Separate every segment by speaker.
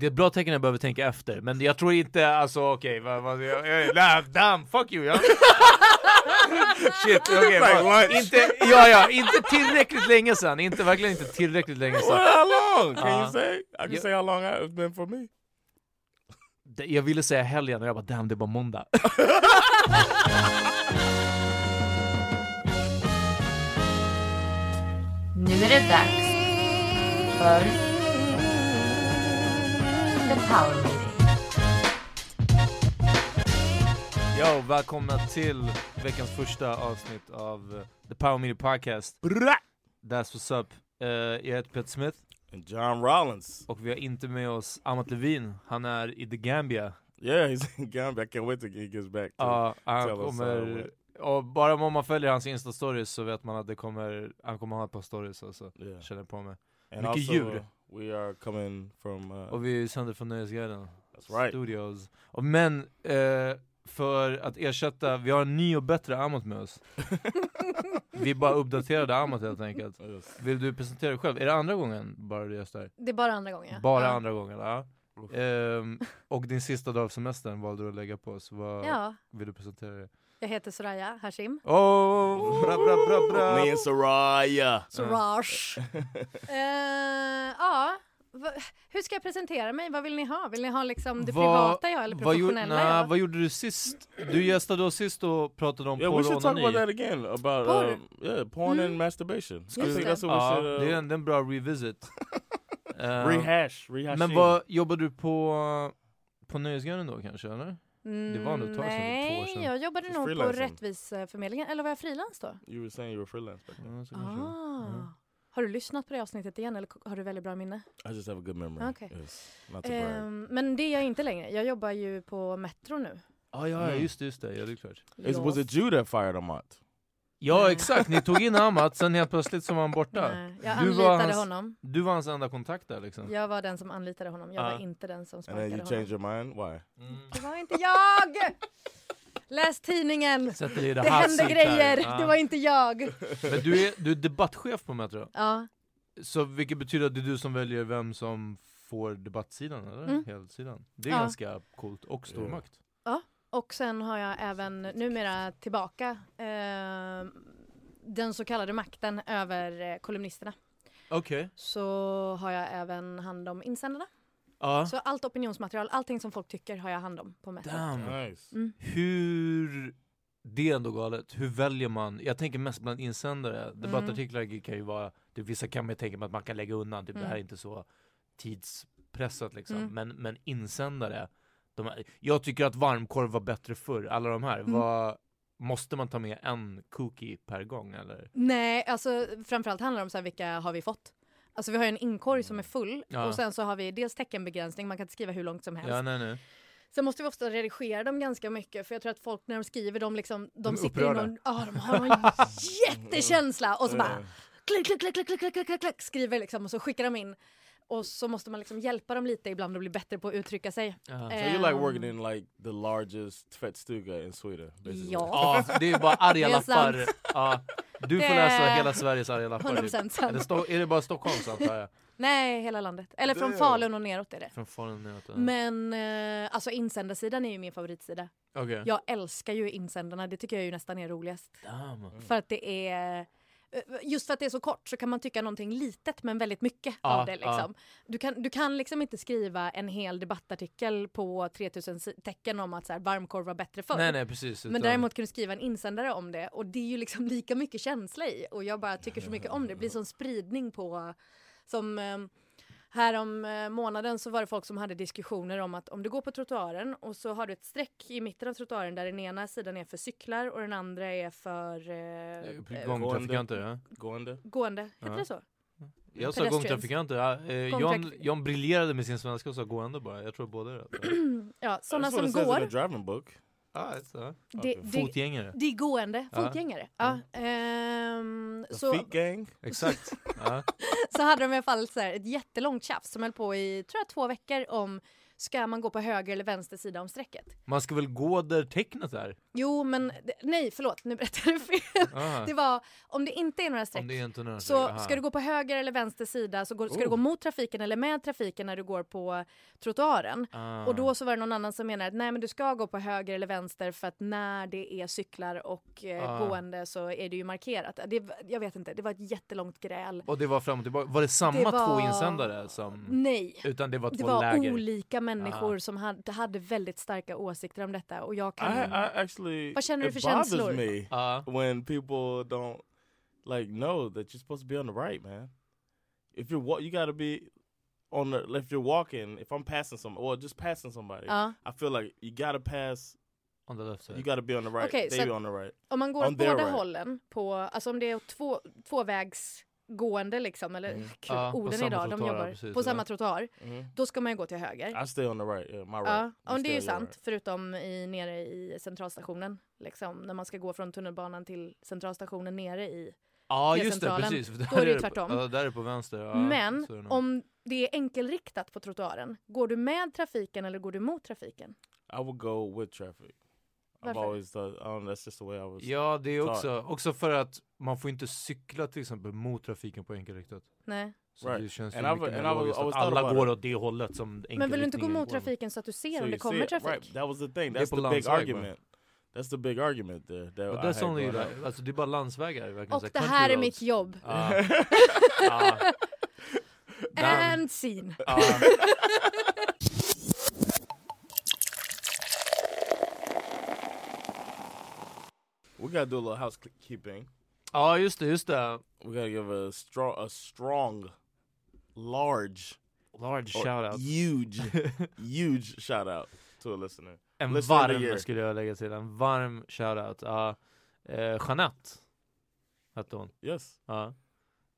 Speaker 1: Det är ett bra tecken jag behöver tänka efter, men jag tror inte, alltså okej, vad, vad, jag, jag, nah, damn, fuck you! Ja. Shit, okej,
Speaker 2: Like
Speaker 1: inte, ja, ja, inte tillräckligt länge sedan, inte, verkligen inte tillräckligt länge
Speaker 2: Well,
Speaker 1: sedan.
Speaker 2: how long? Can
Speaker 1: Uh,
Speaker 2: you say? I can
Speaker 1: yeah.
Speaker 2: say how long it's been for me.
Speaker 1: Jag ville säga helgen och jag bara damn, det är bara måndag.
Speaker 3: Nu är det dags för The Power Meeting.
Speaker 1: Yo, välkomna till veckans första avsnitt av eh, The Power Media Podcast. That's what's up. Eh, jag heter Peter Smith.
Speaker 2: And John Rollins.
Speaker 1: Och vi har inte med oss Amat Levin, han är i The Gambia.
Speaker 2: Yeah, he's in Gambia. I can't wait till he gets back. To
Speaker 1: Ja, han
Speaker 2: tell us, uh,
Speaker 1: kommer... Och bara om man följer hans Insta-stories så vet man att det kommer, han kommer ha ett par stories alltså,
Speaker 2: Yeah.
Speaker 1: känner på mig.
Speaker 2: And
Speaker 1: Mycket
Speaker 2: uh, we are coming from... Uh,
Speaker 1: Och vi sänder från Nöjesguiden
Speaker 2: That's right.
Speaker 1: Studios. Och men, eh, för att ersätta, vi har en ny och bättre Amat med oss. vi bara uppdaterade Amat helt enkelt.
Speaker 2: Yes.
Speaker 1: Vill du presentera dig själv? Är det andra gången bara du gästar?
Speaker 4: Det är bara andra gången.
Speaker 1: Bara
Speaker 4: ja.
Speaker 1: andra gången, ja. Ehm, och din sista dag av semestern valde du att lägga på oss. Vad
Speaker 4: Ja,
Speaker 1: vill du presentera dig?
Speaker 4: Jag heter Soraya Hashim.
Speaker 1: Oh, bra, bra, bra, bra.
Speaker 2: And Soraya.
Speaker 4: Soraj. Eh, ja, hur ska jag presentera mig? Vad vill ni ha? Vill ni ha liksom det
Speaker 1: Vad-
Speaker 4: privata jag eller
Speaker 1: vad, gjorde-
Speaker 4: professionella
Speaker 1: nah,
Speaker 4: jag?
Speaker 1: vad gjorde du sist? Du gästade oss sist och pratade om
Speaker 2: Yeah, we
Speaker 1: porr
Speaker 2: should
Speaker 1: och
Speaker 2: talk about
Speaker 1: onani.
Speaker 2: that again. About
Speaker 4: Porr.
Speaker 2: um, yeah, porn and
Speaker 4: Mm.
Speaker 2: masturbation. I
Speaker 4: Just
Speaker 2: think
Speaker 4: det.
Speaker 2: that's what we
Speaker 1: Ja,
Speaker 2: should uh,
Speaker 1: det är en, bra revisit. Ehm,
Speaker 2: rehash. Rehash.
Speaker 1: Men vad, jobbar du på, på Nöjesguiden då kanske eller? Det var nog ett tag sedan,
Speaker 4: Nej,
Speaker 1: två år sedan.
Speaker 4: jag jobbade nog på. Rättviseförmedlingen. Eller var jag frilans då?
Speaker 2: You were saying you were freelance back then.
Speaker 4: Ah. Har du lyssnat på det avsnittet igen eller har du väldigt bra minne?
Speaker 2: I just have a good memory.
Speaker 4: Okej.
Speaker 2: Yes.
Speaker 4: Ehm, men det är jag inte längre. Jag jobbar ju på Metro nu.
Speaker 1: Ah, ja, ja,
Speaker 2: Mm.
Speaker 1: just det, just det. Ja, det är klart.
Speaker 2: Is, was it you that fired Amat?
Speaker 1: Ja, exakt. Ni tog in Amat, sen helt plötsligt så var han borta.
Speaker 4: Nej, jag
Speaker 1: Du var
Speaker 4: anlitade
Speaker 1: hans-
Speaker 4: honom.
Speaker 1: Du var hans enda kontakt där liksom.
Speaker 4: Jag var den som anlitade honom. Jag
Speaker 1: Ja.
Speaker 4: var inte den som
Speaker 2: And then
Speaker 4: sparkade
Speaker 2: you
Speaker 4: honom.
Speaker 2: your mind? Why?
Speaker 1: Mm.
Speaker 4: Det var inte jag! Läs tidningen!
Speaker 1: Det
Speaker 4: Det hände grejer.
Speaker 1: Ja.
Speaker 4: det var inte jag.
Speaker 1: Men du är, du är debattchef på Metro,
Speaker 4: Ja,
Speaker 1: så vilket betyder att det är du som väljer vem som får debattsidan eller?
Speaker 4: Mm.
Speaker 1: Helsidan. Det är
Speaker 4: Ja.
Speaker 1: ganska coolt och stor
Speaker 2: Ja.
Speaker 4: Och sen har jag även numera tillbaka eh, den så kallade makten över eh, kolumnisterna.
Speaker 1: Okej.
Speaker 4: Så har jag även hand om insändarna.
Speaker 1: Ja.
Speaker 4: Så allt opinionsmaterial, allting som folk tycker har jag hand om på Metro.
Speaker 1: Damn.
Speaker 2: Nice.
Speaker 4: Mm.
Speaker 1: Hur, det är ändå galet, hur väljer man, jag tänker mest bland insändare, debattartiklar kan ju vara, det, vissa kan man ju tänka mig att man kan lägga undan, typ det här är
Speaker 4: Mm.
Speaker 1: inte så tidspressat liksom,
Speaker 4: Mm.
Speaker 1: men, men insändare, de jag tycker att varmkorv var bättre förr, alla de här,
Speaker 4: Mm.
Speaker 1: vad, måste man ta med en cookie per gång eller?
Speaker 4: Nej, alltså framförallt handlar det om så här, vilka har vi fått? Alltså vi har ju en inkorg som är full
Speaker 1: Ja.
Speaker 4: och sen så har vi dels teckenbegränsning, man kan inte skriva hur långt som helst.
Speaker 1: Ja nej nej.
Speaker 4: Sen måste vi ofta redigera dem ganska mycket för jag tror att folk när de skriver de liksom, de,
Speaker 1: De
Speaker 4: sitter i någon, ja de har någon jättekänsla och så bara klick, klick, klick, klick, klick, klick, klick, klick, skriver liksom och så skickar de in. Och så måste man liksom hjälpa dem lite ibland att bli bättre på att uttrycka sig.
Speaker 1: Ja.
Speaker 2: So you're like
Speaker 4: Ehm,
Speaker 2: working in like the largest tvättstuga in Sweden? Basically.
Speaker 4: Ja,
Speaker 1: Ja, det är bara arga lappar. Ja. Du får läsa hela Sveriges arga lappar.
Speaker 4: 100%
Speaker 1: Typ.
Speaker 4: sant.
Speaker 1: Är, det Sto- är det bara Stockholms antar jag?
Speaker 4: Nej, hela landet. Eller från. Falun och neråt är det.
Speaker 1: Från Falun neråt? ja.
Speaker 4: Men eh, alltså insändarsidan är ju min favoritsida.
Speaker 1: Okej.
Speaker 4: Jag älskar ju insändarna, det tycker jag ju nästan är roligast.
Speaker 1: Damn.
Speaker 4: För att det är Just för att det är så kort så kan man tycka någonting litet men väldigt mycket
Speaker 1: Ja,
Speaker 4: av det. Liksom. Du, kan, du kan liksom inte skriva en hel debattartikel på 3000 si- tecken om att så här, varmkorv var bättre förr.
Speaker 1: Nej nej precis.
Speaker 4: Men
Speaker 1: utan-
Speaker 4: däremot kan du skriva en insändare om det och det är ju liksom lika mycket känsla i och jag bara tycker så mycket om det. Det blir sån spridning på som eh, här om eh, månaden så var det folk som hade diskussioner om att om du går på trottoaren och så har du ett streck i mitten av trottoaren där den ena sidan är för cyklar och den andra är för eh, eh,
Speaker 1: Gångtrafikanter ja.
Speaker 2: Gående?
Speaker 4: gående. Heter
Speaker 1: Ja.
Speaker 4: det så?
Speaker 1: Jag sa gångtrafikanter. Ja, eh,
Speaker 4: Gångtrafik-
Speaker 1: Jan briljerade med sin svenska och sa gående bara. Jag tror båda är rätt.
Speaker 4: Ja, sådana som går.
Speaker 2: In the driving book.
Speaker 1: Ja, så.
Speaker 4: Det, det,
Speaker 1: Fotgängare.
Speaker 4: det är gående,
Speaker 1: Ja.
Speaker 4: fotgängare. Ja. ehm,
Speaker 2: The
Speaker 4: så,
Speaker 2: feet gang?
Speaker 1: Exakt. Ja.
Speaker 4: så hade de i alla fall så här, ett jättelångt tjafs som höll på i tror jag, två veckor om ska man gå på höger eller vänster sida om strecket.
Speaker 1: Man ska väl gå där tecknet är?
Speaker 4: Jo men nej förlåt nu berättade jag fel.
Speaker 1: Aha.
Speaker 4: Det var om det inte är några streck
Speaker 1: är några
Speaker 4: så
Speaker 1: aha.
Speaker 4: ska du gå på höger eller vänster sida så går, ska du
Speaker 2: Oh.
Speaker 4: gå mot trafiken eller med trafiken när du går på trottoaren.
Speaker 1: Ah.
Speaker 4: Och då så var det någon annan som menade att nej men du ska gå på höger eller vänster för att när det är cyklar och eh,
Speaker 1: Ah.
Speaker 4: gående så är det ju markerat. Det, jag vet inte, det var ett jättelångt gräl.
Speaker 1: Och det var fram och tillbaka. Var det samma
Speaker 4: Det
Speaker 1: två
Speaker 4: var-
Speaker 1: insändare som...
Speaker 4: Nej.
Speaker 1: Utan det var två
Speaker 4: Det var
Speaker 1: läger?
Speaker 4: olika människor
Speaker 1: Ah.
Speaker 4: som hade, hade väldigt starka åsikter om detta och jag
Speaker 2: I,
Speaker 4: kan...
Speaker 2: I actually
Speaker 4: Vad känner du
Speaker 2: it
Speaker 4: för
Speaker 2: bothers
Speaker 4: känslor?
Speaker 2: me
Speaker 1: Ja.
Speaker 2: when people don't like know that you're supposed to be on the right, man. If you're you got to be on the if you're walking. If I'm passing some or just passing somebody,
Speaker 4: Ja.
Speaker 2: I feel like you got to pass.
Speaker 1: On the left side.
Speaker 2: You got to be on the right.
Speaker 4: Okej,
Speaker 2: they
Speaker 4: så
Speaker 2: on the right.
Speaker 4: Om man går
Speaker 2: On
Speaker 4: åt båda
Speaker 2: right.
Speaker 4: hållen, på, alltså om det är två, tvåvägsgående liksom, eller
Speaker 2: Mm.
Speaker 4: gud,
Speaker 1: på
Speaker 4: orden idag, de jobbar
Speaker 1: precis,
Speaker 4: på
Speaker 1: ja.
Speaker 4: samma trottoar,
Speaker 2: Mhm.
Speaker 4: då ska man ju gå till höger.
Speaker 2: I stay on the right. Yeah, my right.
Speaker 4: Ja, ja men det är ju sant, förutom i, nere i centralstationen. Liksom, när man ska gå från tunnelbanan till centralstationen nere i.
Speaker 1: Ja
Speaker 4: till
Speaker 1: just det, precis. För
Speaker 4: Då
Speaker 1: där
Speaker 4: är det ju
Speaker 1: på-
Speaker 4: tvärtom.
Speaker 1: Ja, där är det på vänster. Ja,
Speaker 4: men
Speaker 1: det
Speaker 4: om det är enkelriktat på trottoaren, går du med trafiken eller går du mot trafiken?
Speaker 2: I would go with traffic. I've always thought, I don't know, that's just the way I was.
Speaker 1: Ja, det är
Speaker 2: taught.
Speaker 1: också, också för att man får inte cykla till exempel mot trafiken på enkelriktat.
Speaker 4: Nej.
Speaker 1: Så
Speaker 2: Right.
Speaker 1: det känns ju
Speaker 2: I've-
Speaker 1: mycket mer logiskt att alla går åt det hållet som
Speaker 4: Men vill du inte gå mot trafiken så att du ser
Speaker 2: So
Speaker 4: om det kommer
Speaker 2: it,
Speaker 4: trafik?
Speaker 2: Right, that was the thing.
Speaker 1: Det är
Speaker 2: That's
Speaker 1: på
Speaker 2: the big
Speaker 1: landsväg
Speaker 2: argument. That's the big argument there. That growing
Speaker 1: är,
Speaker 2: up.
Speaker 1: alltså, det är bara landsvägar. verkligen,
Speaker 4: Och det här är mitt jobb.
Speaker 1: Damn.
Speaker 4: And scene.
Speaker 2: We gotta do a little housekeeping.
Speaker 1: ja, just det, just det.
Speaker 2: We gotta give a strong, a strong, large,
Speaker 1: Large shoutout.
Speaker 2: huge, huge shout out to a listener.
Speaker 1: En
Speaker 2: Listener
Speaker 1: varm skulle jag lägga till, en varm shoutout. Ja. Eh, Jeanette hette hon.
Speaker 2: Yes.
Speaker 1: Ja.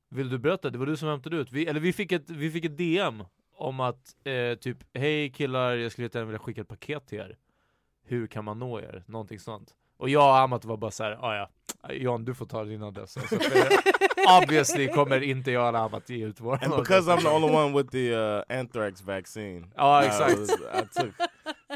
Speaker 1: Vill du berätta? Det var du som hämtade ut. Vi, eller vi fick ett, vi fick ett DM om att eh, typ Hej killar, jag skulle jättegärna vilja skicka ett paket till er. Hur kan man nå er? Någonting sånt. Och jag och Amat var bara såhär, ah, ja Jan du får ta din adress. Alltså, obviously kommer inte jag eller Amat ge ut vår
Speaker 2: And because I'm the only one with the uh, anthrax vaccine.
Speaker 1: Ja
Speaker 2: I
Speaker 1: exakt.
Speaker 2: was- I took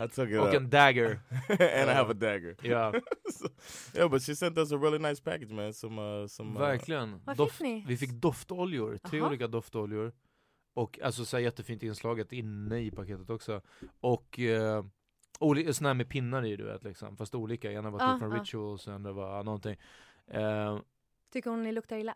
Speaker 2: I took it
Speaker 1: Och
Speaker 2: up.
Speaker 1: en dagger.
Speaker 2: and I have a dagger.
Speaker 1: Ja.
Speaker 2: So- yeah, but she sent us a really nice package, man. Some, uh, some. Uh,
Speaker 1: Verkligen.
Speaker 4: Vad fick ni?
Speaker 1: vi fick doftoljor, tre
Speaker 4: Aha.
Speaker 1: olika doftoljor. Och alltså så här jättefint inslaget inne i paketet också. Och eh, oli- såna här med pinnar i du vet liksom, fast olika. Ena var typ
Speaker 4: Ah,
Speaker 1: från
Speaker 4: ah.
Speaker 1: Rituals och andra var någonting. Eh,
Speaker 4: Tycker hon ni luktar illa?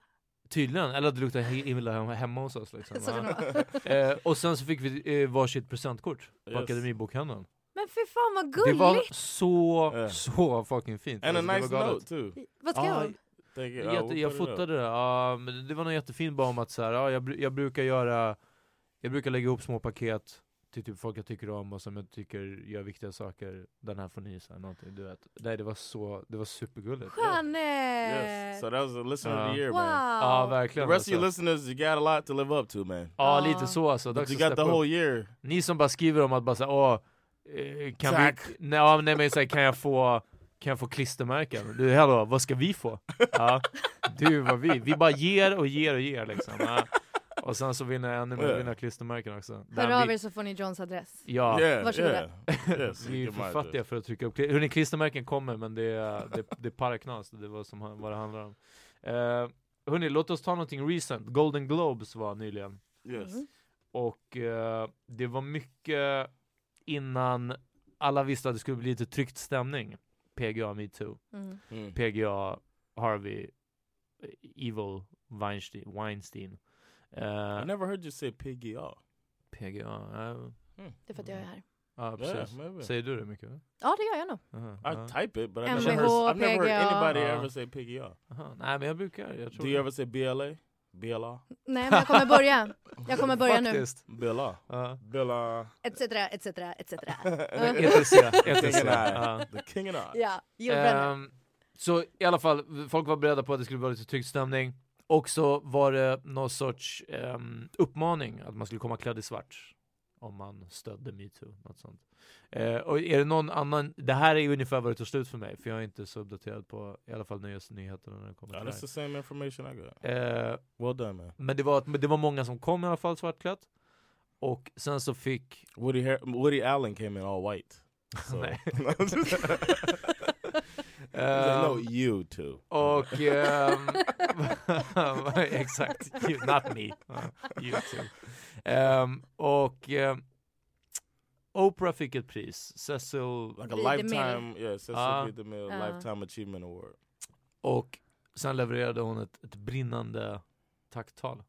Speaker 1: tydligen, eller att det luktar illa hemma, hos oss liksom. Eh, och sen så fick vi eh, varsitt presentkort på
Speaker 2: Yes.
Speaker 1: Akademibokhandeln.
Speaker 4: Men fy fan vad
Speaker 1: Det var
Speaker 4: gulligt!
Speaker 1: så,
Speaker 2: Ja.
Speaker 1: så fucking fint.
Speaker 2: and a
Speaker 1: Alltså, det
Speaker 2: nice note too.
Speaker 4: Vad ska
Speaker 1: Ja,
Speaker 4: jag?
Speaker 2: Thank you. Uh,
Speaker 1: Jätte,
Speaker 2: we'll
Speaker 1: jag
Speaker 2: it up.
Speaker 1: fotade det, ja, men det var något jättefint bara om att så här, ja, jag, jag brukar göra Jag brukar lägga ihop små paket till typ folk jag tycker om och som jag tycker gör viktiga saker Den här får ni, så här, någonting, du vet Nej det var så, det var supergulligt
Speaker 4: Jeanette!
Speaker 2: Yes. So that was a listener of
Speaker 1: Uh,
Speaker 2: the year,
Speaker 4: Wow!
Speaker 2: man.
Speaker 1: Ja
Speaker 2: The
Speaker 1: verkligen
Speaker 2: rest of you
Speaker 1: alltså.
Speaker 2: listeners, you got a lot to live up to, man.
Speaker 1: Ja
Speaker 4: Ja.
Speaker 1: lite så alltså,
Speaker 2: But you got the whole year.
Speaker 1: Ni som bara skriver om att bara säga åh eh, Kan
Speaker 2: Tack.
Speaker 1: vi, nej, ja, nej men så här, kan jag få kan jag få klistermärken? Du, hallå, vad ska vi få? Ja, du, vad vi, vi bara ger och ger och ger liksom. Ja. Och sen så vinner jag ännu mer, vinner klistermärken också.
Speaker 4: Hör av
Speaker 1: vi-
Speaker 4: er så får ni Johns adress.
Speaker 1: Ja,
Speaker 2: Yeah,
Speaker 4: Varsågoda.
Speaker 2: yeah. yes,
Speaker 1: vi är för fattiga för att trycka upp Hörni, klistermärken kommer men det är, det, det är paraknas, det vad, som, vad det handlar om. Uh, hörni, låt oss ta någonting recent. Golden Globes var nyligen.
Speaker 2: Yes.
Speaker 4: Mm.
Speaker 1: Och eh, det var mycket innan alla visste att det skulle bli lite tryckt stämning. PGA metoo.
Speaker 4: Mm.
Speaker 2: Mm.
Speaker 1: PGA Harvey eh, Evil Weinstein. Weinstein.
Speaker 2: I
Speaker 1: Eh,
Speaker 2: never heard you say PGA.
Speaker 1: PGA, eh,
Speaker 4: Det är för att jag är här.
Speaker 1: ja precis.
Speaker 2: maybe.
Speaker 1: Säger du det mycket? va?
Speaker 4: Ja, det gör jag nog.
Speaker 1: Aha,
Speaker 2: I
Speaker 1: ja.
Speaker 2: type it, but I
Speaker 4: MVH,
Speaker 2: never heard, I've never heard anybody
Speaker 1: Uh.
Speaker 2: ever say PGA.
Speaker 1: Aha, nej men jag brukar, jag tror
Speaker 2: Do you ever say BLA? BLA?
Speaker 4: Nej, men jag kommer börja. Jag kommer börja nu.
Speaker 2: BLA.
Speaker 1: Ja.
Speaker 2: BLA.
Speaker 4: Etc, etc, etc.
Speaker 2: I. The king and I.
Speaker 4: Ja, julbränna.
Speaker 1: Ehm, så i alla fall, folk var beredda på att det skulle vara lite tryckt stämning. Och så var det någon sorts ehm, uppmaning att man skulle komma klädd i svart. Om man stödde metoo, något sånt. Eh, och är det någon annan, det här är ju ungefär vad det tog slut för mig, för jag är inte så uppdaterad på i alla fall nyhetsnyheterna när det kommer
Speaker 2: Oh,
Speaker 1: till
Speaker 2: that's the same information I got.
Speaker 1: Eh,
Speaker 2: Well done, man.
Speaker 1: men det var, men det var många som kom i alla fall svartklätt. Och sen så fick
Speaker 2: Woody Woody Allen came in all white. So. Like, no,
Speaker 1: Ehm,
Speaker 2: you too.
Speaker 1: Och... ehm, exakt, you, not me. Uh, you too. Ehm, och ehm, Oprah fick ett pris, Cecil,
Speaker 2: Like a lifetime, yeah, Cecil
Speaker 1: Ah.
Speaker 2: B. DeMille
Speaker 4: Ah.
Speaker 2: Lifetime Achievement Award.
Speaker 1: och sen levererade hon ett, ett brinnande tacktal.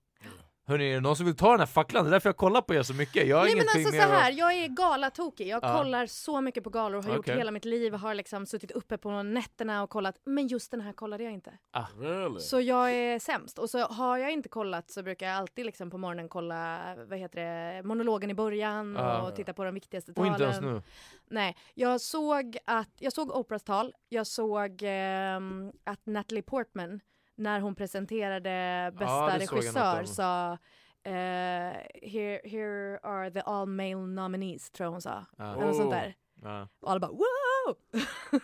Speaker 1: Hörni, är det någon som vill ta den här facklan? Det är därför jag kollar på er så mycket. Jag har
Speaker 4: Nej men alltså så
Speaker 1: att-
Speaker 4: här, jag är galatokig. Jag
Speaker 1: Ja.
Speaker 4: kollar så mycket på galor och har gjort
Speaker 1: Okej.
Speaker 4: hela mitt liv. Har liksom suttit uppe på nätterna och kollat. Men just den här kollade jag inte.
Speaker 2: Really?
Speaker 4: Så jag är sämst. Och så har jag inte kollat så brukar jag alltid liksom på morgonen kolla vad heter det, monologen i början
Speaker 1: Ja.
Speaker 4: och titta på de viktigaste
Speaker 1: Och
Speaker 4: talen.
Speaker 1: inte ens nu.
Speaker 4: Nej, jag såg att jag såg Oprahs tal. Jag såg ehm, att Natalie Portman när hon presenterade bästa
Speaker 1: något
Speaker 4: regissör sa eh, here, here are the all male nominees tror jag hon sa.
Speaker 1: Ja.
Speaker 4: Eller något sånt där.
Speaker 1: Ja.
Speaker 4: Och alla bara wow!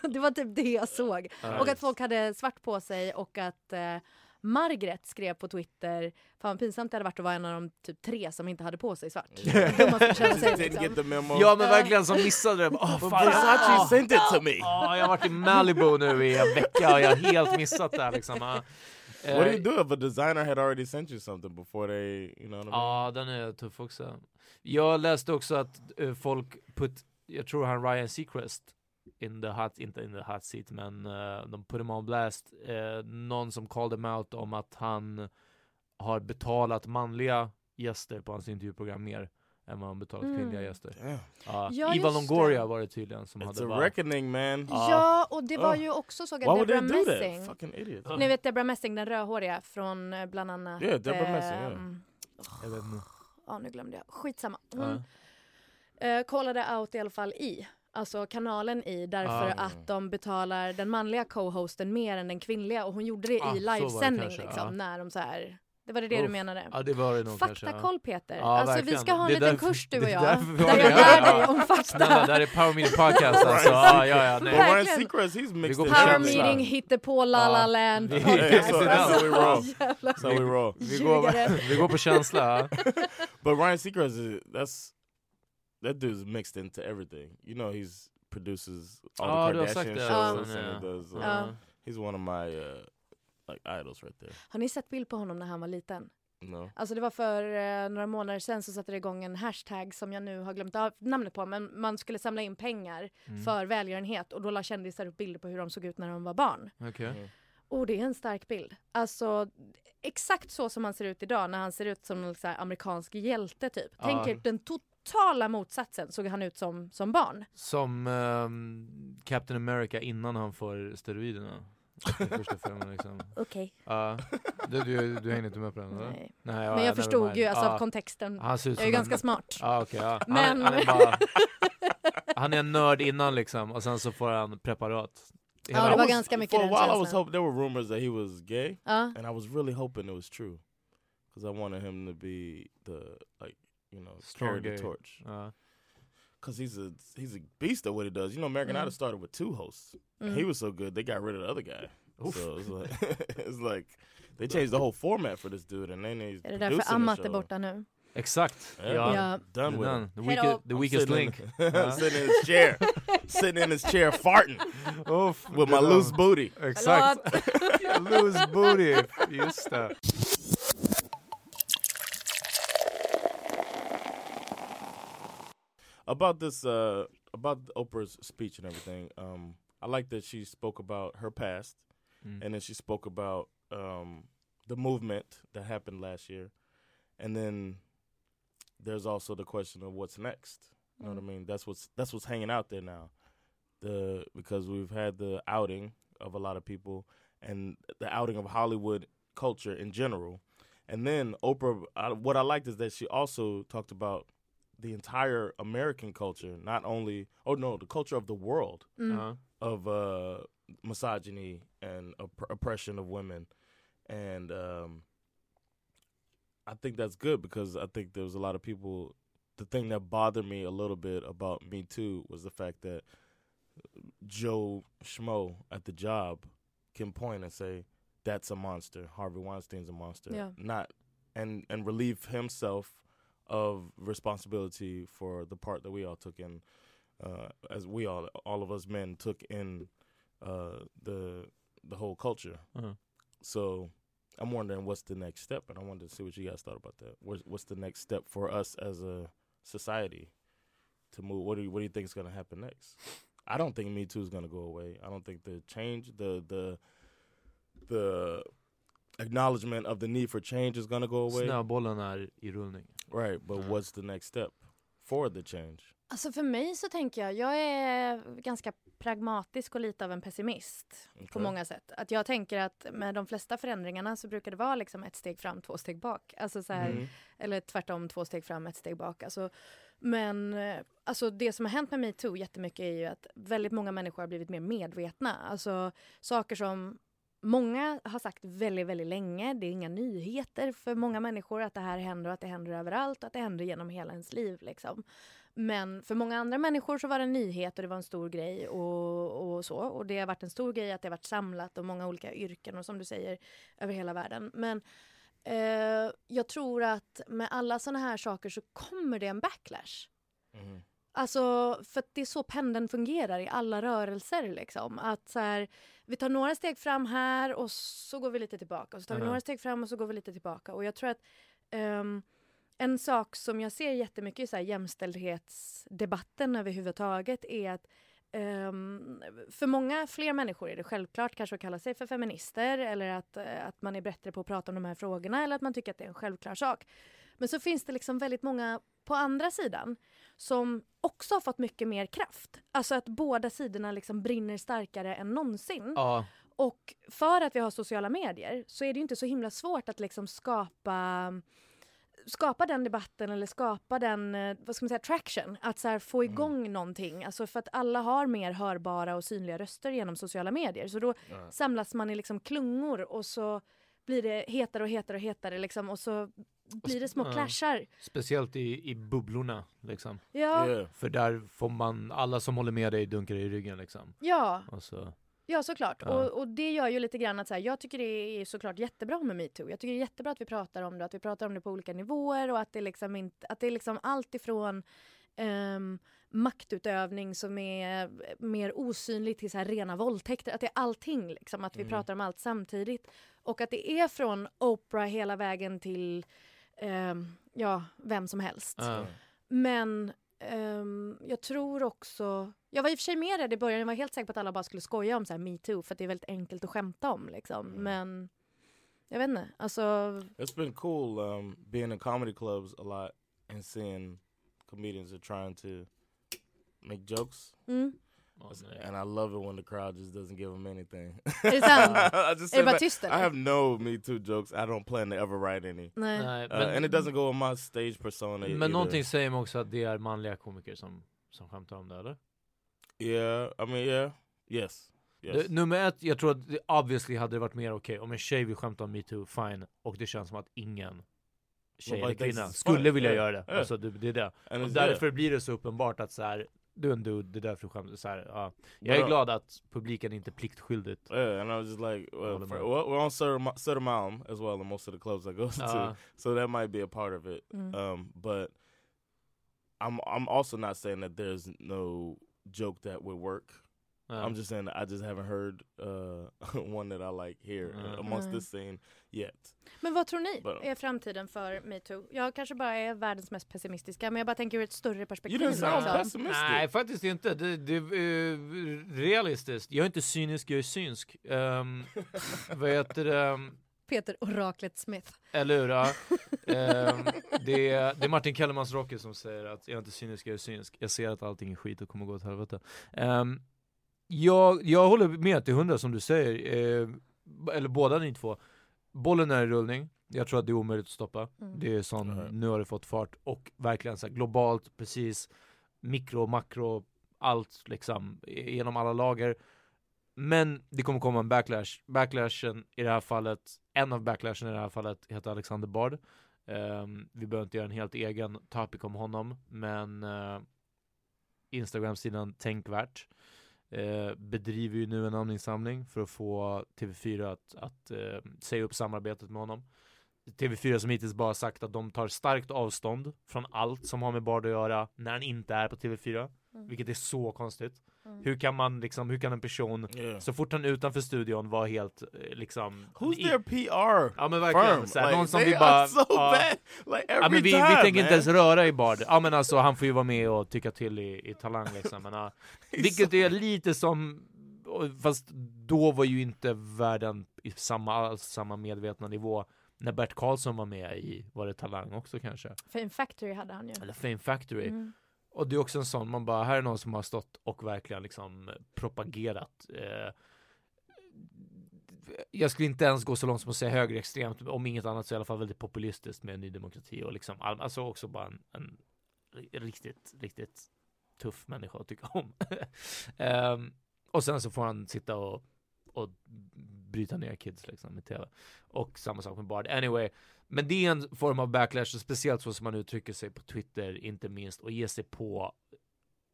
Speaker 4: det var typ det jag såg.
Speaker 1: Ja.
Speaker 4: Och att folk hade svart på sig och att eh, Margaret skrev på Twitter, fan vad pinsamt det hade varit att vara en av de typ tre som inte hade på sig svart. Sig liksom.
Speaker 1: Ja men verkligen som missade det. Oh, fan,
Speaker 2: Versace
Speaker 1: ah,
Speaker 2: sent it to me.
Speaker 1: ah, jag har varit i Malibu nu i en vecka och jag har helt missat det här liksom. Ah.
Speaker 2: What do you
Speaker 1: Eh,
Speaker 2: do if a designer had already sent you something before they, you know what I mean?
Speaker 1: Ja, den är tuff också. Jag läste också att eh, folk put, jag tror han Ryan Seacrest in the hot, inte in the hot seat, men eh, de put him on blast. Eh, någon som called him out om att han har betalat manliga gäster på hans intervjuprogram mer än vad han betalat
Speaker 4: Mm.
Speaker 1: kvinnliga gäster.
Speaker 2: Damn.
Speaker 1: Ja,
Speaker 4: Ja,
Speaker 1: Iva
Speaker 4: just
Speaker 1: Longoria
Speaker 4: det.
Speaker 1: var det tydligen som
Speaker 2: It's
Speaker 1: hade
Speaker 2: a
Speaker 1: bara...
Speaker 2: reckoning, man.
Speaker 1: Ja.
Speaker 4: Ja, och det var
Speaker 2: Oh.
Speaker 4: ju också såg jag Deborah
Speaker 2: they do
Speaker 4: Messing.
Speaker 2: Fucking idiots.
Speaker 4: Ni vet Deborah Messing, den rödhåriga från eh, bland annat...
Speaker 2: Yeah, Deborah Messing, yeah.
Speaker 4: ehm,
Speaker 1: Jag vet inte.
Speaker 4: Ja, nu glömde jag. Skitsamma.
Speaker 1: Ja.
Speaker 4: Hon eh, kollade out i alla fall i. Alltså kanalen i därför
Speaker 1: Ah.
Speaker 4: att de betalar den manliga co-hosten mer än den kvinnliga och hon gjorde det
Speaker 1: Ah,
Speaker 4: i
Speaker 1: det
Speaker 4: livesändning
Speaker 1: kanske,
Speaker 4: liksom
Speaker 1: ja.
Speaker 4: när de så här Det var det, det du menade.
Speaker 1: Ja det var det nog kanske.
Speaker 4: Faktakoll Peter.
Speaker 1: Ja,
Speaker 4: alltså vi
Speaker 1: verkligen.
Speaker 4: ska ha en
Speaker 1: Det
Speaker 4: liten
Speaker 1: därför-
Speaker 4: kurs du och
Speaker 1: det
Speaker 4: jag.
Speaker 1: vi
Speaker 4: Där jag
Speaker 1: det.
Speaker 4: lär dig om fakta.
Speaker 1: Snälla, det här är Power Meeting Podcast alltså. Ja, ja, ja, nej.
Speaker 4: Verkligen. Power
Speaker 1: känsla.
Speaker 4: meeting, hittepå, la la land.
Speaker 1: Vi-
Speaker 4: podcast. Jävla
Speaker 2: we.
Speaker 1: Vi går, vi på känsla.
Speaker 2: But Ryan Seacrest, that's that dude's mixed into everything. You know, he's produces all
Speaker 1: Ja,
Speaker 2: the Kardashian shows
Speaker 1: Ja.
Speaker 2: and he does. Uh,
Speaker 4: Ja.
Speaker 2: He's one of my uh, like idols right there.
Speaker 4: Har ni sett bild på honom när han var liten?
Speaker 2: No.
Speaker 4: Alltså det var för eh, några månader sedan så satte det igång en hashtag som jag nu har glömt av namnet på men man skulle samla in pengar
Speaker 1: Mm.
Speaker 4: för välgörenhet och då la kändisar upp bilder på hur de såg ut när de var barn.
Speaker 1: Okej.
Speaker 4: Och det är en stark bild. Alltså exakt så som han ser ut idag när han ser ut som en så här, amerikansk hjälte typ.
Speaker 1: Ja.
Speaker 4: Tänk er den totala motsatsen såg han ut som, som barn.
Speaker 1: Som ehm, Captain America innan han får steroiderna. I första filmen liksom.
Speaker 4: Okej.
Speaker 1: Ja. Du, du, du hängde inte med på den eller?
Speaker 4: Nej.
Speaker 1: Nej, ja,
Speaker 4: Men jag förstod ju alltså
Speaker 1: Ja.
Speaker 4: av kontexten.
Speaker 1: Han ser ut
Speaker 4: Jag är
Speaker 1: en-
Speaker 4: ganska smart.
Speaker 1: Ja okej, ja. han,
Speaker 4: Men-
Speaker 1: han, är bara, han är en nörd innan liksom och sen så får han preparat.
Speaker 4: Ja, det var
Speaker 2: was-
Speaker 4: ganska mycket den
Speaker 2: while, I was
Speaker 4: känslan.
Speaker 2: hoping there were rumors that he was gay,
Speaker 4: Ja.
Speaker 2: and I was really hoping it was true, because I wanted him to be the like you know
Speaker 1: Strong
Speaker 2: carry the
Speaker 1: gay.
Speaker 2: torch.
Speaker 1: Ja.
Speaker 2: Because he's a he's a beast at what he does. You know, American
Speaker 4: Mm.
Speaker 2: Idol started with two hosts.
Speaker 4: Mm.
Speaker 2: He was so good they got rid of the other guy. So it's like it's like they changed the whole format for this dude, and then he's
Speaker 4: Är det
Speaker 2: producing
Speaker 4: därför
Speaker 2: the
Speaker 4: Amat är
Speaker 2: show.
Speaker 4: borta nu?
Speaker 1: Exakt.
Speaker 2: Yeah.
Speaker 1: Ja.
Speaker 4: Ja.
Speaker 2: Done with
Speaker 1: Done.
Speaker 2: it.
Speaker 1: The, weakest, the
Speaker 2: I'm
Speaker 1: weakest
Speaker 2: sitting
Speaker 1: link.
Speaker 2: in,
Speaker 1: Ja.
Speaker 2: sitting in his chair, sitting in his chair, farting
Speaker 1: Uff,
Speaker 2: with my
Speaker 1: det
Speaker 2: loose booty.
Speaker 1: Exakt. Loose booty. Just det.
Speaker 2: About this uh about Oprah's speech and everything. Um, I like that she spoke about her past,
Speaker 1: Mm.
Speaker 2: and then she spoke about um the movement that happened last year, and then there's also the question of what's next. You know what I mean? That's what's that's what's hanging out there now. The because we've had the outing of a lot of people and the outing of Hollywood culture in general. And then Oprah, I, what I liked is that she also talked about the entire American culture, not only oh no, the culture of the world
Speaker 4: Mm.
Speaker 1: Ja.
Speaker 2: of uh, misogyny and opp- oppression of women, and um, I think that's good because I think there was a lot of people. The thing that bothered me a little bit about Me Too was the fact that Joe Schmo at the job can point and say that's a monster. Harvey Weinstein's a monster.
Speaker 4: Yeah.
Speaker 2: Not and and relieve himself of responsibility for the part that we all took in uh, as we all all of us men took in uh, the the whole culture.
Speaker 1: Uh-huh.
Speaker 2: So I'm wondering what's the next step, and I wanted to see what you guys thought about that. What's, what's the next step for us as a society to move? What do you, what do you think is going to happen next? I don't think Me Too is going to go away. I don't think the change, the the the acknowledgement of the need for change is going to go away.
Speaker 1: Snöbollen är i rullning.
Speaker 2: Right, but
Speaker 1: Uh.
Speaker 2: what's the next step for the change?
Speaker 4: Alltså för mig så tänker jag, jag är ganska pragmatisk och lite av en pessimist på
Speaker 2: Okej.
Speaker 4: många sätt. Att jag tänker att med de flesta förändringarna så brukar det vara liksom ett steg fram, två steg bak. Alltså så här,
Speaker 2: Mm.
Speaker 4: Eller tvärtom, två steg fram, ett steg bak. Alltså, men alltså det som har hänt med metoo jättemycket är ju att väldigt många människor har blivit mer medvetna. Alltså saker som många har sagt väldigt, väldigt länge. Det är inga nyheter för många människor att det här händer och att det händer överallt och att det händer genom hela ens liv. Liksom. Men för många andra människor så var det en nyhet och det var en stor grej och, och så. Och det har varit en stor grej att det har varit samlat och många olika yrken och som du säger över hela världen. Men eh, jag tror att med alla såna här saker så kommer det en backlash.
Speaker 2: Mm.
Speaker 4: Alltså, för att det är så pendeln fungerar i alla rörelser. Liksom. Att så här, vi tar några steg fram här och så går vi lite tillbaka. Och så tar vi
Speaker 1: Mhm.
Speaker 4: några steg fram och så går vi lite tillbaka. Och jag tror att ehm, en sak som jag ser jättemycket i så här jämställdhetsdebatten överhuvudtaget är att ehm, för många fler människor är det självklart kanske att kalla sig för feminister eller att, eh, att man är bättre på att prata om de här frågorna eller att man tycker att det är en självklar sak. Men så finns det liksom väldigt många på andra sidan som också har fått mycket mer kraft. Alltså att båda sidorna liksom brinner starkare än någonsin.
Speaker 1: Ja.
Speaker 4: Och för att vi har sociala medier så är det ju inte så himla svårt att liksom skapa skapa den debatten eller skapa den, eh, vad ska man säga, traction. Att så få igång någonting. Alltså för att alla har mer hörbara och synliga röster genom sociala medier. Så då samlas man i liksom klungor och så blir det hetare och hetare och hetare liksom och så blir det små
Speaker 1: Ja.
Speaker 4: clashar.
Speaker 1: Speciellt i, i bubblorna liksom.
Speaker 4: Ja,
Speaker 2: Yeah.
Speaker 1: För där får man, alla som håller med dig dunkar i ryggen liksom.
Speaker 4: ja,
Speaker 1: Och så,
Speaker 4: ja såklart.
Speaker 1: Ja.
Speaker 4: Och, och det gör ju lite grann att så här, jag tycker det är såklart jättebra med metoo. Jag tycker det är jättebra att vi pratar om det, att vi pratar om det på olika nivåer och att det liksom inte, att det är liksom allt ifrån ehm, maktutövning som är mer osynlig till så här rena våldtäkter. Att det är allting, liksom, att vi
Speaker 2: Mm.
Speaker 4: pratar om allt samtidigt. Och att det är från Oprah hela vägen till ehm, ja, vem som helst.
Speaker 1: ja.
Speaker 4: Men ehm, jag tror också... Jag var i och för sig mer rädd i början. Jag var helt säker på att alla bara skulle skoja om så här metoo för att det är väldigt enkelt att skämta om. Liksom.
Speaker 2: Mm.
Speaker 4: Men jag vet inte. Alltså,
Speaker 2: It's been cool um, being in comedy clubs a lot and seeing comedians are trying to make jokes.
Speaker 4: mm.
Speaker 1: Nej.
Speaker 2: And I love it when the crowd just doesn't give them anything. I just
Speaker 4: Är det bara tyst
Speaker 2: I have no Me Too jokes. I don't plan to ever write any.
Speaker 4: Nej.
Speaker 1: Nej,
Speaker 2: Uh,
Speaker 1: men,
Speaker 2: and it doesn't go with my stage persona
Speaker 1: men
Speaker 2: either.
Speaker 1: någonting säger mig också att det är manliga komiker som, som skämtar om det eller?
Speaker 2: Yeah, I mean, yeah. Yes. Yes.
Speaker 1: Det, nummer ett, jag tror att det obviously hade det varit mer okej om en tjej vill skämta om metoo, fine. Och det känns som att ingen tjej eller kvinna skulle vilja
Speaker 2: Yeah,
Speaker 1: göra det.
Speaker 2: yeah.
Speaker 1: Alltså det, det är det.
Speaker 2: and
Speaker 1: Och därför blir det så uppenbart att så här, du är en dude, det är därför du skämtar. Så här, ja. Jag är
Speaker 2: But, uh,
Speaker 1: glad att publiken inte pliktskyldigt
Speaker 2: Yeah, and I was just like, well, for, we're on Söderma- Södermalm as well in most of the clubs I go to,
Speaker 1: Ja.
Speaker 2: so that might be a part of it.
Speaker 4: Mm.
Speaker 2: Um, but I'm I'm also not saying that there's no joke that would work.
Speaker 1: Ja.
Speaker 2: I'm just saying I just haven't heard uh, one that I like here
Speaker 1: Mm.
Speaker 2: amongst
Speaker 4: Mm.
Speaker 2: this scene yet.
Speaker 4: Men vad tror ni
Speaker 2: But-
Speaker 4: är framtiden för metoo? Jag kanske bara är världens mest pessimistiska men jag bara tänker ur ett större perspektiv.
Speaker 2: You didn't sound
Speaker 4: liksom.
Speaker 2: pessimistic.
Speaker 1: Nej, faktiskt inte. Det, det är eh, realistiskt. Jag är inte cynisk, jag är synsk. Um, vad heter det?
Speaker 4: Peter Oraklet Smith.
Speaker 1: Eller hur? Ja. Ehm, det, är, det är Martin Kellermans Rocky som säger att jag är inte cynisk, jag är synsk. Jag ser att allting är skit och kommer gå åt helvete. Ehm, jag, jag håller med till hundra som du säger, eh, eller båda ni två. Bollen är i rullning, jag tror att det är omöjligt att stoppa.
Speaker 4: Mm.
Speaker 1: Det är sån,
Speaker 2: Mhm.
Speaker 1: nu har det fått fart och verkligen så här, globalt, precis, mikro, makro, allt liksom, genom alla lager. Men det kommer komma en backlash. Backlashen i det här fallet, en av backlashen i det här fallet heter Alexander Bard. Ehm, vi behöver inte göra en helt egen topic om honom, men uh, Instagram-sidan Tänkvärt eh, bedriver ju nu en namninsamling för att få TV4 att, att eh, säga upp samarbetet med honom. TV4 som hittills bara sagt att de tar starkt avstånd från allt som har med Bard att göra när han inte är på TV4.
Speaker 4: Mm.
Speaker 1: Vilket är så konstigt.
Speaker 4: Mm.
Speaker 1: Hur kan man liksom, hur kan en person
Speaker 2: Yeah.
Speaker 1: så fort han är utanför studion var helt eh, liksom
Speaker 2: Who's
Speaker 1: i-
Speaker 2: their PR
Speaker 1: Ja men verkligen,
Speaker 2: firm?
Speaker 1: såhär,
Speaker 2: Like,
Speaker 1: någon som vi bara
Speaker 2: so
Speaker 1: ja,
Speaker 2: bad. Like every
Speaker 1: ja, men vi,
Speaker 2: time,
Speaker 1: vi tänker inte
Speaker 2: man.
Speaker 1: ens röra i Bard. Ja men alltså han får ju vara med och tycka till i, i Talang liksom. Men, ja. Vilket är lite som, fast då var ju inte världen i samma, alls samma medvetna nivå när Bert Karlsson var med i, var det Talang också kanske?
Speaker 4: Fame Factory hade han ju.
Speaker 1: Eller Fame Factory.
Speaker 4: Mm.
Speaker 1: Och det är också en sån, man bara, här är någon som har stått och verkligen liksom propagerat eh, jag skulle inte ens gå så långt som att säga högerextremt, om inget annat så i alla fall väldigt populistiskt med Ny Demokrati och liksom, alltså också bara en, en riktigt, riktigt tuff människa att tycka om. eh, och sen så får han sitta och, och bryta ner kids liksom i tv. Och samma sak med Bard. Anyway, men det är en form av backlash, speciellt så som man uttrycker sig på Twitter, inte minst, och ger sig på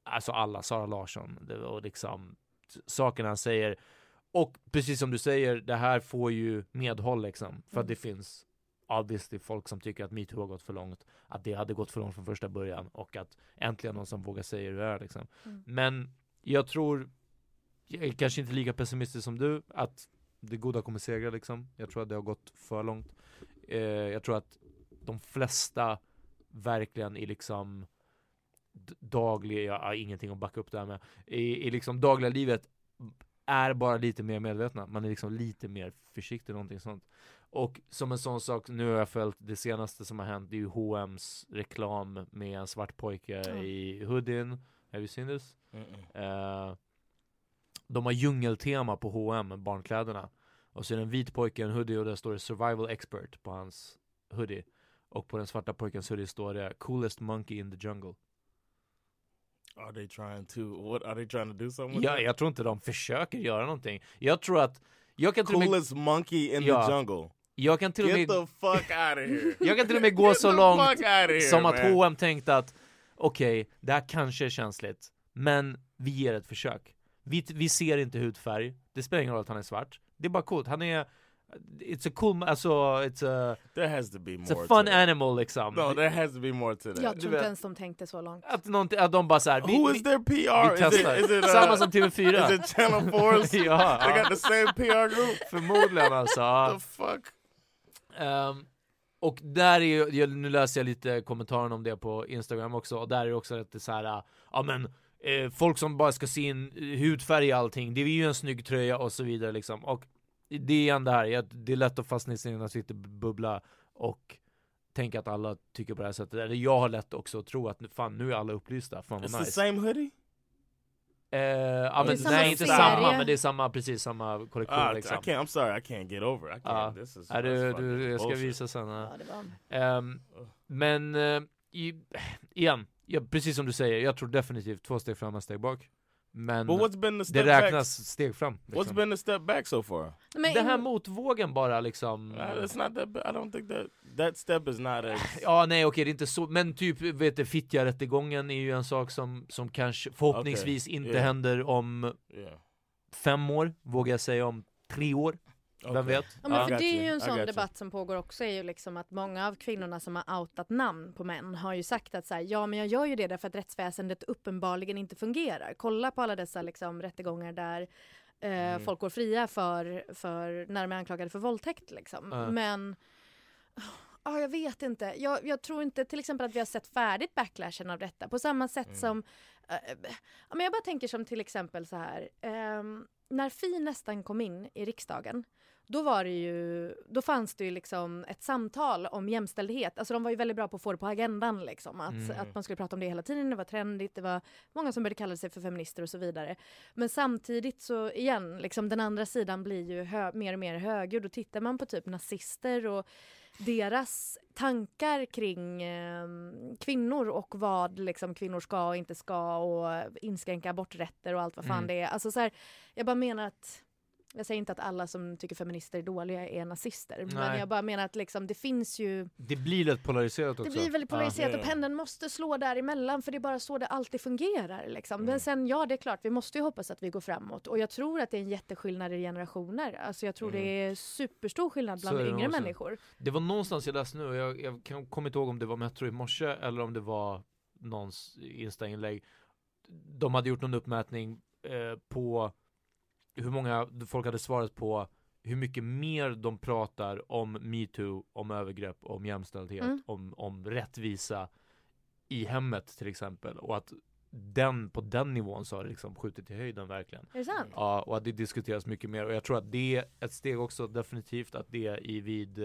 Speaker 1: alltså alla, Sara Larsson, och liksom sakerna han säger. Och precis som du säger, det här får ju medhåll liksom, för att
Speaker 4: Mm.
Speaker 1: det finns obviously folk som tycker att metoo har gått för långt, att det hade gått för långt från första början och att äntligen någon som vågar säga hur det är liksom.
Speaker 4: Mm.
Speaker 1: Men jag tror, jag är kanske inte lika pessimistisk som du, att det goda kommer segra liksom. Jag tror att det har gått för långt. Eh, jag tror att de flesta verkligen i liksom dagliga, har ingenting att backa upp det här med, i, i liksom dagliga livet är bara lite mer medvetna. Man är liksom lite mer försiktig, någonting sånt. Och som en sån sak, nu har jag följt det senaste som har hänt, det är ju H&M's reklam med en svart pojke
Speaker 4: Ja.
Speaker 1: i hoodien. Have you seen this?
Speaker 2: Mm-mm.
Speaker 1: Eh, de har djungeltema på H&M barnkläderna. Och så är det en vit pojke i en hoodie och där står det survival expert på hans hoodie. Och på den svarta pojkens hoodie står det coolest monkey in the jungle.
Speaker 2: Are they trying to? What are they trying to do something?
Speaker 1: Ja, jag tror inte de försöker göra någonting. Jag tror att, jag kan till och med,
Speaker 2: Coolest monkey in
Speaker 1: Ja.
Speaker 2: the jungle.
Speaker 1: Jag kan till och
Speaker 2: Get
Speaker 1: med
Speaker 2: the fuck out of here.
Speaker 1: Jag kan till och med gå
Speaker 2: Get
Speaker 1: så långt
Speaker 2: here,
Speaker 1: som att
Speaker 2: man.
Speaker 1: H&M tänkte att okej, det här kanske är känsligt, men vi ger ett försök. Vi, vi ser inte hudfärg, det spelar ingen roll att han är svart. Det är bara coolt, han är It's a cool, alltså it's a,
Speaker 2: There has to be more.
Speaker 1: it's a fun animal liksom.
Speaker 2: No, there has to be more to that.
Speaker 4: Jag tror inte ens de tänkte så långt.
Speaker 1: Att, någonting, att de bara såhär,
Speaker 2: Who is their PR?
Speaker 1: vi
Speaker 2: Is it,
Speaker 1: testar.
Speaker 2: is it, uh,
Speaker 1: Samma som TV4.
Speaker 2: Is it Channel 4's?
Speaker 1: ja,
Speaker 2: They got the same PR group.
Speaker 1: Förmodligen alltså.
Speaker 2: the fuck?
Speaker 1: Ehm, och där är ju, nu läser jag lite kommentarer om det på Instagram också, och där är det också lite så här, ja men eh, folk som bara ska se in hudfärg i allting, det är ju en snygg tröja och så vidare liksom. Och det är igen det här, jag, det är lätt att fastna i sin bubbla och tänka att alla tycker på det här sättet. Eller jag har lätt också att tro att fan nu är alla upplysta, fan
Speaker 2: It's
Speaker 1: vad
Speaker 2: the
Speaker 1: nice.
Speaker 2: same hoodie?
Speaker 1: Eh, ja,
Speaker 4: Det är
Speaker 1: men, nej inte
Speaker 4: serie.
Speaker 1: samma, men det är samma, precis samma kollektion
Speaker 2: I
Speaker 1: liksom.
Speaker 2: can't. I'm sorry. I can't get over. it. I can't.
Speaker 1: Ja.
Speaker 2: This is.
Speaker 1: Ja, du, du, jag ska
Speaker 2: bullshit.
Speaker 1: visa sen.
Speaker 4: var...
Speaker 1: Ehm, men eh, i, igen, ja, precis som du säger, jag tror definitivt två steg fram, en steg bak. Men
Speaker 2: But what's been the
Speaker 1: det räknas
Speaker 2: back?
Speaker 1: steg fram.
Speaker 2: What's
Speaker 1: Liksom.
Speaker 2: been the step back so far?
Speaker 4: Men
Speaker 1: Den här motvågen bara liksom.
Speaker 2: Uh, it's not that. I don't think that that step is not as.
Speaker 1: Ja, nej okej, det är inte så, men typ vet du, Fittja-rättegången är ju en sak som, som kanske förhoppningsvis
Speaker 2: Okej,
Speaker 1: inte
Speaker 2: yeah.
Speaker 1: händer om
Speaker 2: Yeah.
Speaker 1: fem år, vågar jag säga om tre år. Vem
Speaker 2: Okay.
Speaker 1: vet?
Speaker 4: Ja, men
Speaker 1: Ja.
Speaker 4: för det är ju en sån debatt som pågår också är ju liksom att många av kvinnorna som har outat namn på män har ju sagt att så här, ja men jag gör ju det därför att rättsväsendet uppenbarligen inte fungerar. Kolla på alla dessa liksom rättegångar där eh,
Speaker 2: Mm.
Speaker 4: folk går fria för, för när de är anklagade för våldtäkt liksom.
Speaker 1: Ja.
Speaker 4: Men Ja, jag vet inte. Jag, jag tror inte till exempel att vi har sett färdigt backlashen av detta. På samma sätt
Speaker 2: Mm.
Speaker 4: som... eh, ja, men jag bara tänker som till exempel så här. ehm, när Fi nästan kom in i riksdagen då var det ju, då fanns det ju liksom ett samtal om jämställdhet. Alltså de var ju väldigt bra på att få det på agendan liksom. Att,
Speaker 1: Mm.
Speaker 4: att man skulle prata om det hela tiden, det var trendigt, det var många som började kalla sig för feminister och så vidare. Men samtidigt så igen, liksom den andra sidan blir ju hö- mer och mer högljudd och tittar man på typ nazister och deras tankar kring eh, kvinnor och vad liksom kvinnor ska och inte ska och inskränka aborträtter och allt vad fan
Speaker 1: Mm.
Speaker 4: det är. Alltså så här, jag bara menar att jag säger inte att alla som tycker feminister är dåliga är nazister. Men
Speaker 1: Nej.
Speaker 4: jag bara menar att liksom, det finns ju...
Speaker 1: Det blir lätt polariserat också.
Speaker 4: Det blir väldigt polariserat
Speaker 2: Ja.
Speaker 4: och pendeln måste slå däremellan för det är bara så det alltid fungerar. Liksom.
Speaker 2: Mm.
Speaker 4: Men sen ja, det är klart, vi måste ju hoppas att vi går framåt. Och jag tror att det är en jätteskillnad i generationer. Alltså jag tror det är superstor skillnad bland
Speaker 1: det
Speaker 4: yngre
Speaker 1: också.
Speaker 4: människor.
Speaker 1: Det var någonstans jag läste nu, och jag, jag kan- kommer inte ihåg om det var Metro i morse eller om det var någons Insta-inlägg. De hade gjort någon uppmätning eh, på hur många folk hade svarat på hur mycket mer de pratar om metoo, om övergrepp, om jämställdhet,
Speaker 4: Mm.
Speaker 1: om, om rättvisa i hemmet till exempel. Och att den, på den nivån så har det liksom skjutit i höjden verkligen.
Speaker 4: Är det sant?
Speaker 1: Ja, och att det diskuteras mycket mer. Och jag tror att det är ett steg också definitivt att det i vid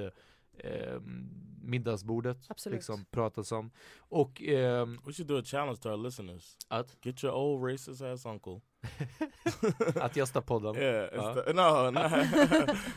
Speaker 1: eh, middagsbordet
Speaker 4: Absolut.
Speaker 1: liksom pratas om. Och ehm,
Speaker 2: We should do a challenge to our listeners.
Speaker 1: att,
Speaker 2: Get your old racist ass uncle.
Speaker 1: att gästa podden.
Speaker 2: Yeah,
Speaker 1: Uh.
Speaker 2: the- no, no,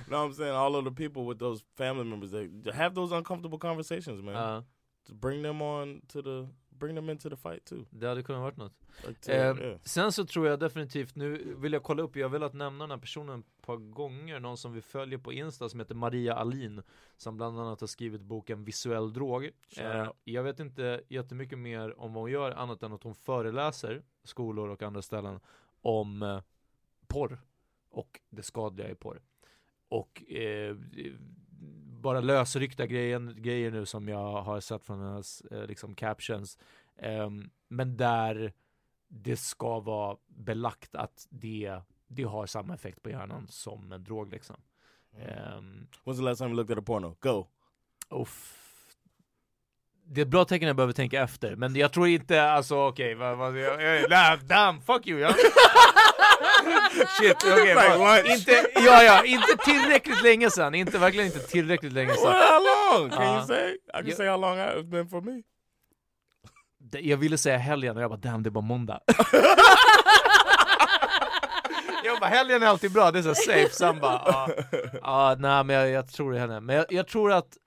Speaker 2: no. I'm saying all of the people with those family members that have those uncomfortable conversations, man. To bring them on to the, bring them into the fight too.
Speaker 1: det hade kunnat varit något.
Speaker 2: Like
Speaker 1: Eh,
Speaker 2: yeah.
Speaker 1: Sen så tror jag definitivt, nu vill jag kolla upp, jag har velat nämna den här personen ett par gånger, någon som vi följer på Insta som heter Maria Alin, som bland annat har skrivit boken Visuell drog. Eh, jag vet inte jättemycket mer om vad hon gör, annat än att hon föreläser skolor och andra ställen om eh, porr och det skadliga i porr. Och eh, bara lösryckta grejen, grejer nu som jag har sett från hennes eh, liksom captions. Ehm, men där det ska vara belagt att det, det har samma effekt på hjärnan som en drog liksom. Ehm,
Speaker 2: When's the last time you looked at a porno? Go.
Speaker 1: uff. Det är ett bra tecken jag behöver tänka efter, men jag tror inte, alltså okej, jag, jag, nah, damn, fuck you ja. Shit, okej,
Speaker 2: lunch.
Speaker 1: inte, ja ja, inte tillräckligt länge sedan, inte verkligen inte tillräckligt länge
Speaker 2: Well,
Speaker 1: sedan.
Speaker 2: how long? Can
Speaker 1: Uh,
Speaker 2: you say? I can
Speaker 1: yeah.
Speaker 2: say how long it's been for me.
Speaker 1: Jag ville säga helgen och jag bara damn det är bara måndag. jag bara helgen är alltid bra, det är så safe, sen bara ja, ja nej men jag, jag tror det henne. Men jag, jag tror att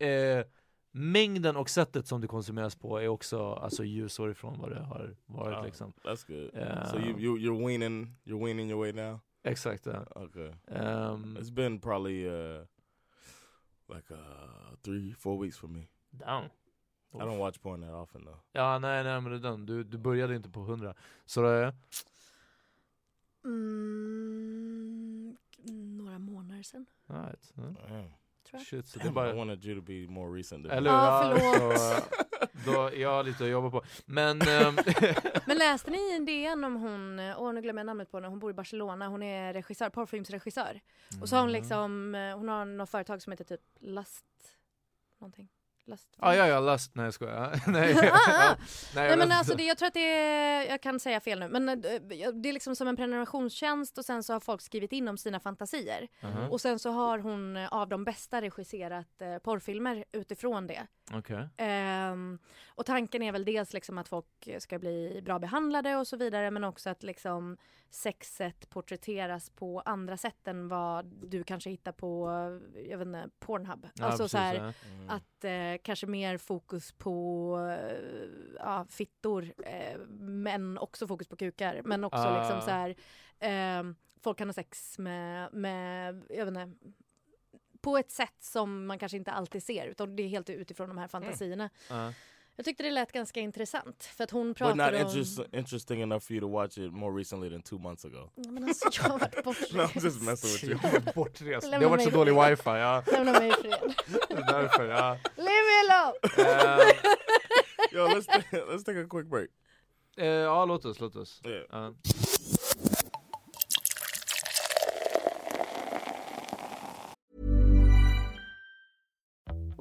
Speaker 1: eh, mängden och sättet som det konsumeras på är också alltså ljusår ifrån vad det har varit
Speaker 2: Oh,
Speaker 1: liksom.
Speaker 2: That's good.
Speaker 1: Yeah.
Speaker 2: So you, you you're weaning you're weaning your way now.
Speaker 1: Exakt. Ja.
Speaker 2: Okay.
Speaker 1: Ehm,
Speaker 2: It's been probably uh like uh, three, four weeks for me.
Speaker 1: Down.
Speaker 2: I don't watch porn that often though.
Speaker 1: Ja, nej, nej, men det är den. Du, du började inte på 100. Så det är...
Speaker 4: Mm, några månader sedan.
Speaker 1: Right. Ja.
Speaker 2: Damn.
Speaker 4: Tror jag.
Speaker 1: Shit, så det är bara...
Speaker 2: I wanted you to be more recent.
Speaker 1: Eller hur?
Speaker 4: Ja, förlåt.
Speaker 1: så, då, jag har lite att jobba på. Men... ehm,
Speaker 4: Men läste ni en DN om hon, åh nu glömmer jag namnet på henne, hon bor i Barcelona, hon är regissör, porrfilmsregissör. Och så har hon liksom, eh, hon har något företag som heter typ Last, någonting. Last
Speaker 1: Ja, ja, ja, last... Nej, jag skojar. nej,
Speaker 4: Ah, ah.
Speaker 1: ja,
Speaker 4: Nej
Speaker 1: jag
Speaker 4: men alltså det, jag tror att det är, jag kan säga fel nu, men eh, det är liksom som en prenumerationstjänst och sen så har folk skrivit in om sina fantasier.
Speaker 1: Mhm.
Speaker 4: Och sen så har hon eh, av de bästa regisserat eh, porrfilmer utifrån det.
Speaker 1: Okej.
Speaker 4: Ehm, och tanken är väl dels liksom att folk ska bli bra behandlade och så vidare men också att liksom sexet porträtteras på andra sätt än vad du kanske hittar på, jag vet inte, Pornhub.
Speaker 1: Ja,
Speaker 4: alltså
Speaker 1: precis,
Speaker 4: så här,
Speaker 1: ja.
Speaker 2: Mm.
Speaker 4: att eh, kanske mer fokus på eh, ja, fittor eh, men också fokus på kukar. Men också
Speaker 1: Ah.
Speaker 4: liksom så här, ehm, folk kan ha sex med, med, jag vet inte, på ett sätt som man kanske inte alltid ser utan det är helt utifrån de här fantasierna.
Speaker 1: Ja.
Speaker 4: Jag tyckte det lät ganska intressant för att hon
Speaker 2: But
Speaker 4: pratade
Speaker 2: not
Speaker 4: om...
Speaker 2: interest, interesting enough for you to watch it more recently than two months ago.
Speaker 4: Men alltså jag har varit bortrest.
Speaker 2: No, I'm just messing with you.
Speaker 1: Jag har varit bortrest. Det har varit så dålig wifi. Ja.
Speaker 4: Lämna mig i fred.
Speaker 1: Det är därför. Ja.
Speaker 4: Leave me alone!
Speaker 1: Eh,
Speaker 2: Yo, let's take, let's take a quick break.
Speaker 1: eh, ja, låt oss, låt oss.
Speaker 2: Yeah.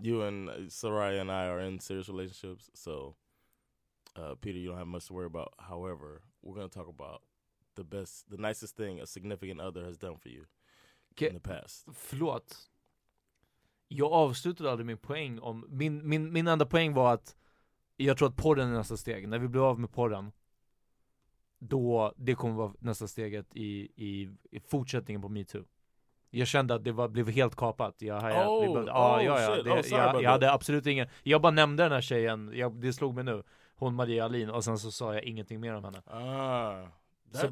Speaker 2: You and Soraya and I are in serious relationships, so uh, Peter, you don't have much to worry about. However, we're going to talk about the best, the nicest thing a significant other has done for you
Speaker 1: Okej,
Speaker 2: in the past.
Speaker 1: Förlåt. Jag avslutade aldrig min poäng om, min, min, min enda poäng var att jag tror att porren är nästa steg. När vi blir av med porren, då, det kommer vara nästa steget i, i, i fortsättningen på metoo. Jag kände att det var, blev helt kapat. Jag, jag,
Speaker 2: Oh, oh,
Speaker 1: ja, ja, det,
Speaker 2: Oh,
Speaker 1: jag, hade absolut ingen, jag bara nämnde den här tjejen, jag, det slog mig nu. Hon Maria Alin, och sen så sa jag ingenting mer om henne.
Speaker 2: Ah, that,
Speaker 1: Så,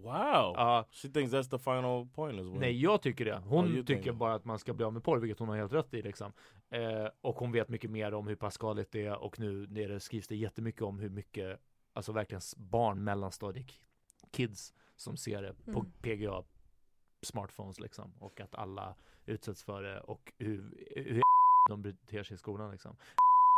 Speaker 2: wow.
Speaker 1: ja,
Speaker 2: She thinks that's the final point as well.
Speaker 1: Nej jag tycker det. Hon
Speaker 2: you
Speaker 1: tycker
Speaker 2: think-
Speaker 1: bara att man ska bli av med porr, vilket hon har helt rätt i liksom. Eh, och hon vet mycket mer om hur pass skadligt det är och nu det skrivs det jättemycket om hur mycket, alltså verkligen barn, mellanstadiet kids som ser det på
Speaker 4: Mm.
Speaker 1: PGA smartphones liksom och att alla utsätts för det och hur, hur de beter sig i skolan liksom.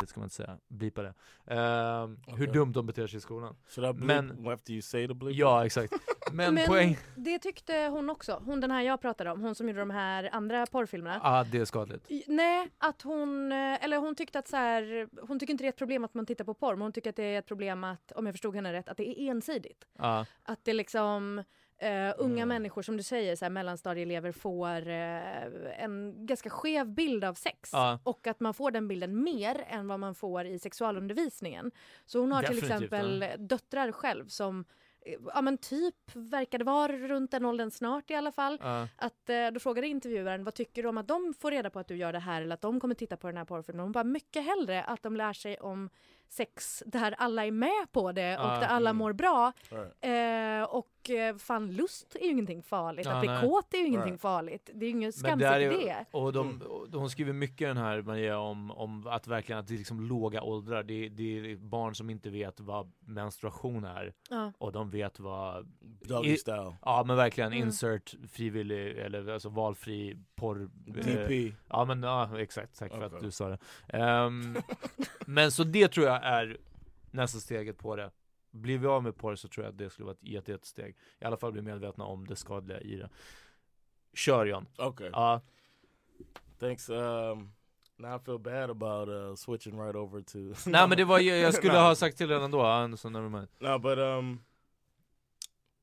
Speaker 1: Det ska man inte säga, blipa det. Eh, Hur
Speaker 2: Okej.
Speaker 1: dumt de beter sig i skolan.
Speaker 2: Should I bleep
Speaker 1: Men-
Speaker 2: after you say the bleep?
Speaker 1: Ja exakt. Men,
Speaker 4: Men
Speaker 1: poäng,
Speaker 4: det tyckte hon också, hon den här jag pratade om, hon som gjorde de här andra porrfilmerna.
Speaker 1: ja ah, det är skadligt.
Speaker 4: Nej, att hon, eh, eller hon tyckte att så här, hon tycker inte det är ett problem att man tittar på porr, men hon tycker att det är ett problem att, om jag förstod henne rätt, att det är ensidigt.
Speaker 1: Ja.
Speaker 4: Att det liksom, eh, unga
Speaker 2: Mm.
Speaker 4: människor som du säger, så här, mellanstadieelever får eh, en ganska skev bild av sex.
Speaker 1: Ja.
Speaker 4: Och att man får den bilden mer än vad man får i sexualundervisningen. Så hon har till
Speaker 1: Definitivt,
Speaker 4: exempel döttrar själv som eh, Ja men typ verkade vara runt den åldern snart i alla fall.
Speaker 1: Ja.
Speaker 4: Att, eh, då frågade intervjuaren vad tycker du om att de får reda på att du gör det här eller att de kommer titta på den här porrfilmen. Hon bara mycket hellre att de lär sig om sex där alla är med på det och
Speaker 1: Ah,
Speaker 4: där alla
Speaker 2: mm.
Speaker 4: mår bra.
Speaker 2: Right.
Speaker 4: Eh, och eh, fan lust är ju ingenting farligt,
Speaker 1: Ja,
Speaker 4: att bli
Speaker 1: nej.
Speaker 4: kåt är ju ingenting
Speaker 2: Right.
Speaker 4: farligt. Det är ju ingen skamset i det.
Speaker 1: och de, och hon skriver mycket den här Maria om, om att verkligen att det är liksom låga åldrar. Det, är- det är barn som inte vet vad menstruation är
Speaker 4: Ja.
Speaker 1: och de vet vad
Speaker 2: Doggy
Speaker 1: I-
Speaker 2: style.
Speaker 1: Ja men verkligen
Speaker 4: Mm.
Speaker 1: insert frivillig eller alltså valfri porr eh,
Speaker 2: DP.
Speaker 1: Ja men ja, exakt, tack för att du sa det Ehm, Men så det tror jag är nästa steget på det Blir vi av med porr så tror jag att det skulle vara ett jätte, jättesteg I alla fall bli medvetna om det skadliga i det Kör John!
Speaker 2: Okay.
Speaker 1: Ja,
Speaker 2: Thanks. Um, now I feel bad about uh, switching right over to.
Speaker 1: nej men det var ju- jag skulle ha sagt till redan då, ja, så never mind
Speaker 2: No, but um.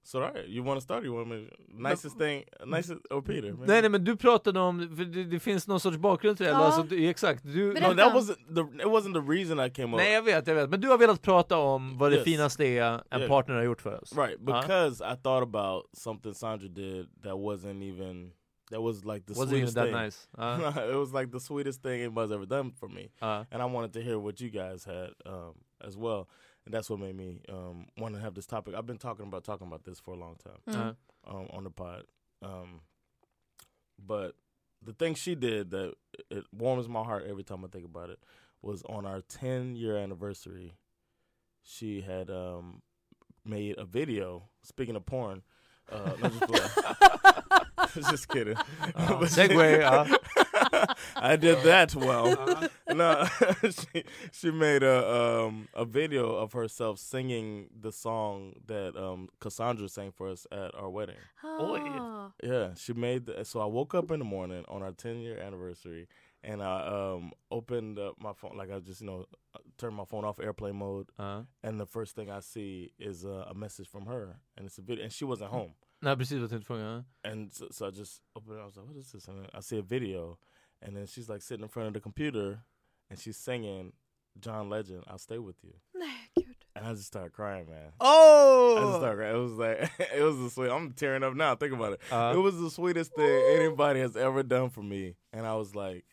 Speaker 2: So right, you want to start? You want me? Nicest thing, nicest or Peter? maybe?
Speaker 1: Nej nej men du pratade om, för det, det finns någon sorts bakgrund till det,
Speaker 4: Ja.
Speaker 1: alltså, du- exakt du,
Speaker 4: Berätta.
Speaker 2: No, that wasn't the. It wasn't the reason I came up.
Speaker 1: Nej jag vet, jag vet, men du har velat prata om vad det
Speaker 2: Yes.
Speaker 1: finaste är en
Speaker 2: Yeah.
Speaker 1: partner har gjort för oss
Speaker 2: Right,
Speaker 1: Ja.
Speaker 2: because I thought about something Sandra did that wasn't even that was like the
Speaker 1: Wasn't even
Speaker 2: sweetest
Speaker 1: that
Speaker 2: thing.
Speaker 1: nice Ja,
Speaker 2: it was like the sweetest thing anybody's ever done for me,
Speaker 1: ja.
Speaker 2: and I wanted to hear what you guys had um, as well, and that's what made me um, want to have this topic. I've been talking about talking about this for a long time
Speaker 4: Mm.
Speaker 1: Ja.
Speaker 2: um, on the pod, um, but the thing she did that it warms my heart every time I think about it was on our 10 year anniversary. She had um, made a video. Speaking of porn, uh, no, just, just kidding.
Speaker 1: Uh, segue, uh.
Speaker 2: I did that well. no, she she made a um, a video of herself singing the song that um, Cassandra sang for us at our wedding.
Speaker 4: Ah.
Speaker 2: Yeah, she made. The, so I woke up in the morning on our 10 year anniversary, and I um, opened up my phone. Like I just you know turned my phone off airplane mode,
Speaker 1: Ja.
Speaker 2: and the first thing I see is uh, a message from her, and it's a video, and she wasn't home.
Speaker 1: Nej precis vad jag tänkte fråga
Speaker 2: And so, so I just opened it. I was like, "What is this?" And I see a video, and then she's like sitting in front of the computer, and she's singing John Legend, "I'll Stay with You," and I just started crying, man.
Speaker 1: Oh!
Speaker 2: I just started crying. It was like it was the sweet. I'm tearing up now. Think about it.
Speaker 1: Uh,
Speaker 2: it was the sweetest thing anybody has ever done for me, and I was like,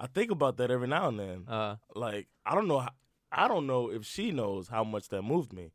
Speaker 2: I think about that every now and then.
Speaker 1: uh,
Speaker 2: Like I don't know, how, I don't know if she knows how much that moved me,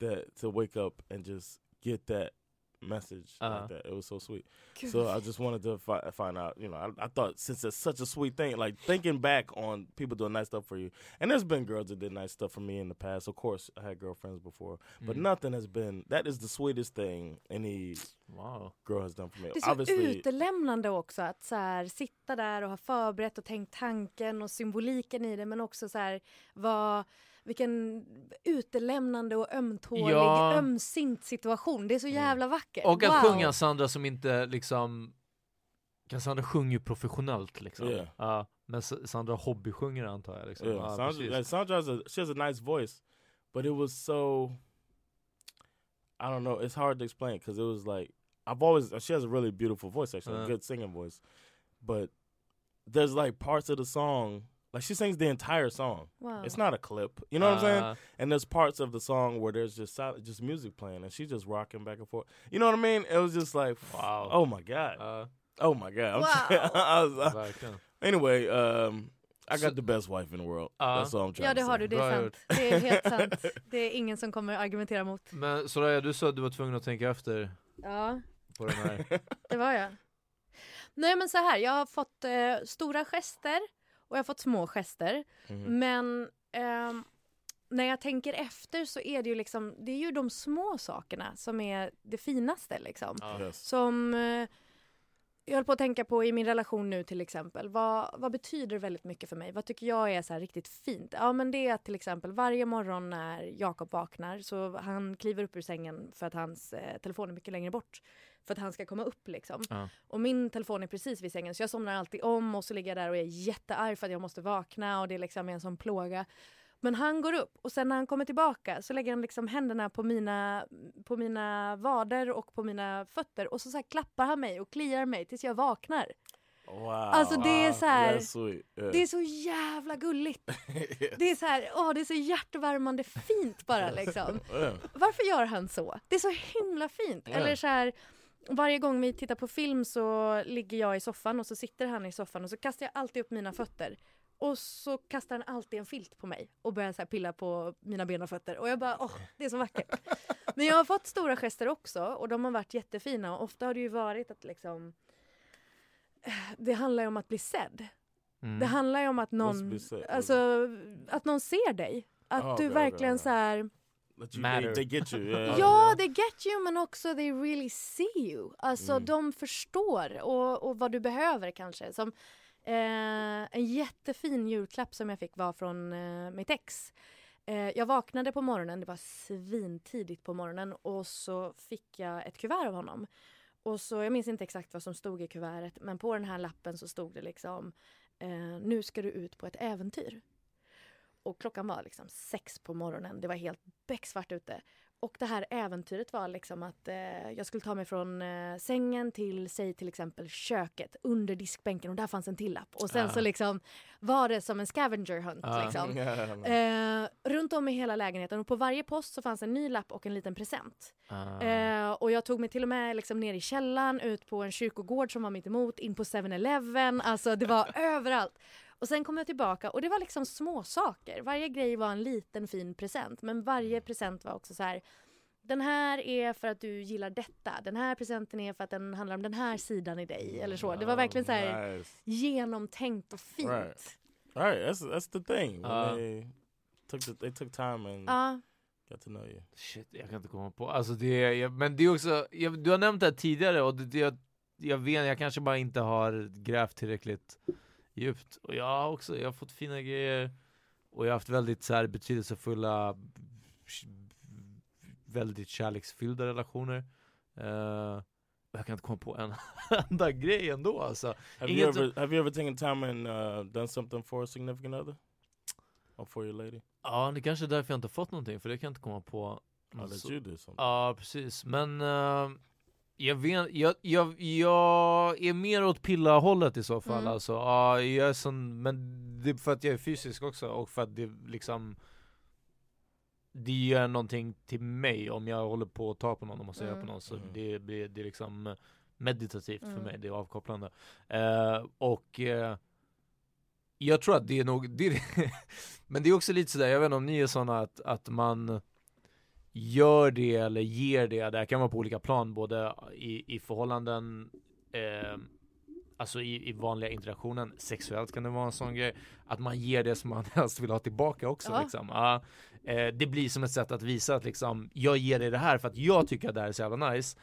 Speaker 2: that to wake up and just get that message
Speaker 1: Uh-huh.
Speaker 2: like that. It was so sweet. So I just wanted to fi- find out. You know, I, I thought since it's such a sweet thing, like thinking back on people doing nice stuff for you, and there's been girls that did nice stuff for me in the past. Of course, I had girlfriends before, but
Speaker 1: Mm.
Speaker 2: nothing has been. That is the sweetest thing any
Speaker 1: wow.
Speaker 2: girl has done for me.
Speaker 4: Det är så
Speaker 2: Obviously,
Speaker 4: utelämnande också att så här, sitta där och ha förberett och tänkt tanken och symboliken i det men också så här, vad, vilken utelämnande och ömtålig,
Speaker 1: Ja.
Speaker 4: ömsint situation. Det är så jävla vackert.
Speaker 1: Och att
Speaker 4: wow.
Speaker 1: sjunga Sandra som inte liksom Cassandra sjunger ju professionellt liksom
Speaker 2: Yeah.
Speaker 1: Ja, Men Sandra hobbysjunger antar jag liksom
Speaker 2: Yeah,
Speaker 1: Ja,
Speaker 2: Sandra, like, Sandra has a she has a nice voice, but it was so. I don't know. It's hard to explain because it was like I've always she has a really beautiful voice actually,
Speaker 1: Uh.
Speaker 2: a good singing voice, but there's like parts of the song like she sings the entire song.
Speaker 4: Wow.
Speaker 2: It's not a clip, you know what I'm saying?
Speaker 1: Uh,
Speaker 2: And there's parts of the song where there's just silent, just music playing, and she's just rocking back and forth. You know what I mean? It was just like,
Speaker 1: Wow.
Speaker 2: oh my god,
Speaker 1: ja,
Speaker 2: oh my god.
Speaker 4: Wow.
Speaker 2: I was- I-
Speaker 1: verkligen
Speaker 2: anyway, um, I got
Speaker 1: So-
Speaker 2: the best wife in the world.
Speaker 1: Uh.
Speaker 2: That's all I'm trying
Speaker 4: Ja det
Speaker 2: to
Speaker 4: har du, det är sant. Det är helt sant. Det är ingen som kommer argumentera mot.
Speaker 1: Men Soraya, du sa att du var tvungen att tänka efter
Speaker 4: Ja,
Speaker 1: på den här
Speaker 4: det var jag. Nej men så här, jag har fått eh, stora gester och jag har fått små gester.
Speaker 2: Mhm.
Speaker 4: Men ehm, när jag tänker efter så är det ju liksom, det är ju de små sakerna som är det finaste liksom.
Speaker 2: Yes.
Speaker 4: Som eh, jag håller på att tänka på i min relation nu till exempel. Vad, vad betyder väldigt mycket för mig? Vad tycker jag är så här riktigt fint? Ja men det är att till exempel varje morgon när Jakob vaknar så han kliver upp ur sängen för att hans eh, telefon är mycket längre bort. För att han ska komma upp liksom.
Speaker 1: Ja.
Speaker 4: Och min telefon är precis vid sängen så jag somnar alltid om och så ligger jag där och är jättearg för att jag måste vakna och det är liksom en sån plåga. Men han går upp och sen när han kommer tillbaka så lägger han liksom händerna på mina, på mina vader och på mina fötter och så, så klappar han mig och kliar mig tills jag vaknar.
Speaker 2: Wow.
Speaker 4: Alltså, det är så här-
Speaker 2: That's sweet. Yeah.
Speaker 4: Det är så jävla gulligt. Det är så här, åh det är så hjärtevärmande fint bara liksom.
Speaker 2: Yeah.
Speaker 4: Varför gör han så? Det är så himla fint.
Speaker 2: Ja.
Speaker 4: Eller så här, varje gång vi tittar på film så ligger jag i soffan och så sitter han i soffan och så kastar jag alltid upp mina fötter och så kastar han alltid en filt på mig och börjar så pilla på mina ben och fötter. Och jag bara, åh, det är så vackert. Men jag har fått stora gester också och de har varit jättefina. Och ofta har det ju varit att liksom det handlar ju om att bli sedd.
Speaker 2: Mm.
Speaker 4: Det handlar ju om att någon, alltså, att någon ser dig. Att
Speaker 2: Ah,
Speaker 4: du verkligen
Speaker 2: okay,
Speaker 4: så här
Speaker 2: you,
Speaker 1: Matter.
Speaker 2: they, they get you. Yeah,
Speaker 4: Ja, they get you men också they really see you. Alltså
Speaker 2: Mm.
Speaker 4: de förstår och, och vad du behöver kanske. Som eh, en jättefin julklapp som jag fick var från eh, mitt ex. Eh, jag vaknade på morgonen, det var svintidigt på morgonen och så fick jag ett kuvert av honom. Och så, jag minns inte exakt vad som stod i kuvertet men på den här lappen så stod det liksom eh, Nu ska du ut på ett äventyr. Och klockan var liksom sex på morgonen. Det var helt becksvart ute. Och det här äventyret var liksom att eh, jag skulle ta mig från eh, sängen till, säg till exempel köket under diskbänken och där fanns en till lapp. Och sen
Speaker 1: Ah.
Speaker 4: så liksom var det som en scavenger hunt.
Speaker 1: Ah.
Speaker 4: Liksom. Eh, runt om i hela lägenheten och på varje post så fanns en ny lapp och en liten present.
Speaker 1: Ah.
Speaker 4: Eh, och jag tog mig till och med liksom ner i källaren, ut på en kyrkogård som var mitt emot, in på 7-Eleven, alltså det var överallt. Och sen kom jag tillbaka och det var liksom små saker. Varje grej var en liten fin present men varje present var också så här den här är för att du gillar detta. Den här presenten är för att den handlar om den här sidan i dig. Eller så. Det var verkligen så här
Speaker 2: Nice.
Speaker 4: genomtänkt och fint.
Speaker 2: Right. Right, that's that's the thing.
Speaker 1: Uh.
Speaker 2: they took the, they took time and
Speaker 4: Ja,
Speaker 2: got to know you.
Speaker 1: Shit, jag kan inte komma på. Alltså det, är- jag, men det är också, jag, du har nämnt det här tidigare och det, det, jag, jag vet, jag kanske bara inte har grävt tillräckligt djupt. Och jag har också, jag har fått fina grejer och jag har haft väldigt så här betydelsefulla, väldigt kärleksfyllda relationer. Eh, jag kan inte komma på en enda grej ändå alltså.
Speaker 2: Have
Speaker 1: Inget
Speaker 2: you ever have you ever taken time and uh, done something for a significant other? Or for your lady?
Speaker 1: Ja, det kanske är därför jag inte fort någonting, för det kan jag inte komma på.
Speaker 2: You something.
Speaker 1: Ja, precis. Men eh, jag, vet, jag, jag, jag är mer åt pilla-hållet i så fall.
Speaker 4: Mm.
Speaker 1: Alltså, ja, jag är sån, men det är för att jag är fysisk också och för att det liksom det gör någonting till mig om jag håller på att ta på någon och masserar
Speaker 4: Mm.
Speaker 1: på någon så
Speaker 2: Mm.
Speaker 1: det, blir det är liksom meditativt för
Speaker 4: Mm.
Speaker 1: mig, det är avkopplande. Eh, och eh, jag tror att det är nog, det är, men det är också lite sådär, jag vet inte om ni är sådana att, att man gör det eller ger det, det här kan vara på olika plan, både i, i förhållanden, eh, alltså i, i vanliga interaktionen, sexuellt kan det vara en sån grej, att man ger det som man helst vill ha tillbaka också.
Speaker 4: Ja.
Speaker 1: Liksom. Ja, eh, det blir som ett sätt att visa att liksom, jag ger dig det här för att jag tycker att det här är så jävla nice.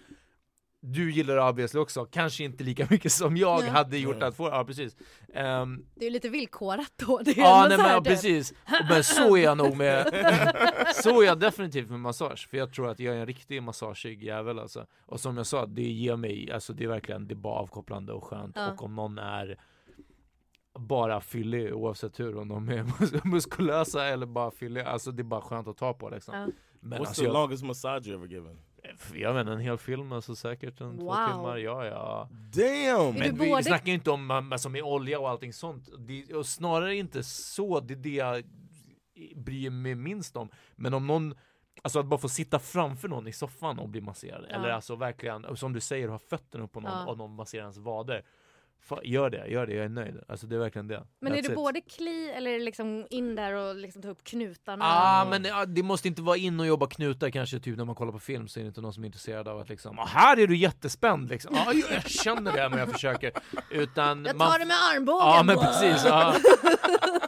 Speaker 1: Du gillar obviously också, kanske inte lika mycket som jag
Speaker 4: Ja.
Speaker 1: hade gjort
Speaker 2: Ja.
Speaker 1: att få, ja precis. Ehm,
Speaker 4: det är ju lite villkorat då. Det är
Speaker 1: Ja, nej men
Speaker 4: det-
Speaker 1: precis. Men så är jag nog med, så är jag definitivt med massage. För jag tror att jag är en riktig massageig jävel alltså. Och som jag sa, det ger mig, alltså det är verkligen, det är bara avkopplande och skönt.
Speaker 4: Ja.
Speaker 1: Och om någon är bara fyllig oavsett hur, om de är mus- muskulösa eller bara fylliga, alltså det är bara skönt att ta på liksom.
Speaker 4: Ja.
Speaker 1: Men
Speaker 2: What's
Speaker 1: alltså,
Speaker 2: the
Speaker 1: jag,
Speaker 2: longest massage you ever given?
Speaker 1: Jag vet inte, en hel film alltså säkert en två
Speaker 4: Wow.
Speaker 1: timmar, ja ja.
Speaker 2: Damn!
Speaker 1: Men vi
Speaker 4: både-
Speaker 1: snackar ju inte om alltså, med olja och allting sånt. Det, och snarare inte så, det är det jag bryr mig minst om. Men om någon, alltså att bara få sitta framför någon i soffan och bli masserad.
Speaker 4: Ja.
Speaker 1: Eller alltså verkligen, som du säger, ha fötterna upp på någon
Speaker 4: Ja.
Speaker 1: och någon masserar ens vader. Gör det, gör det, jag är nöjd. Alltså det är verkligen det.
Speaker 4: Men är
Speaker 1: That's
Speaker 4: det
Speaker 1: it.
Speaker 4: både kli eller är det liksom in där och liksom ta upp knutarna?
Speaker 1: Ah, men ja, det måste inte vara in och jobba knutar kanske typ när man kollar på film så är det inte någon som är intresserad av att liksom ah, här är du jättespänd liksom. Ah, jag, jag känner det men jag försöker. Utan
Speaker 4: jag
Speaker 1: man
Speaker 4: tar det med armbågen!
Speaker 1: Ja men precis, ja.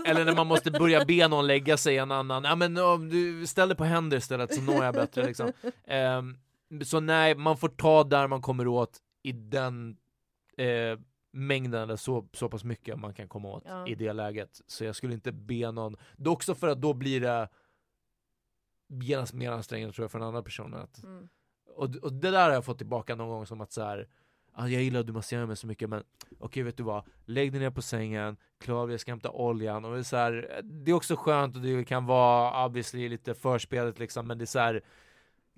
Speaker 1: Eller när man måste börja be någon lägga sig en annan, ja men om du ställer på händer istället så når jag bättre liksom. Ehm, så nej, man får ta där man kommer åt i den eh, mängden eller så, så pass mycket man kan komma åt
Speaker 4: Ja.
Speaker 1: i det läget. Så jag skulle inte be någon, det är också för att då blir det genast mer ansträngande tror jag för den andra personen. Att,
Speaker 4: Mm.
Speaker 1: och, och det där har jag fått tillbaka någon gång som att så här. Ah, jag gillar att du masserar mig så mycket men okej vet du vad, lägg dig ner på sängen, Klar, jag ska hämta oljan och det är, så här, det är också skönt och det kan vara obviously lite förspelet liksom men det är så här.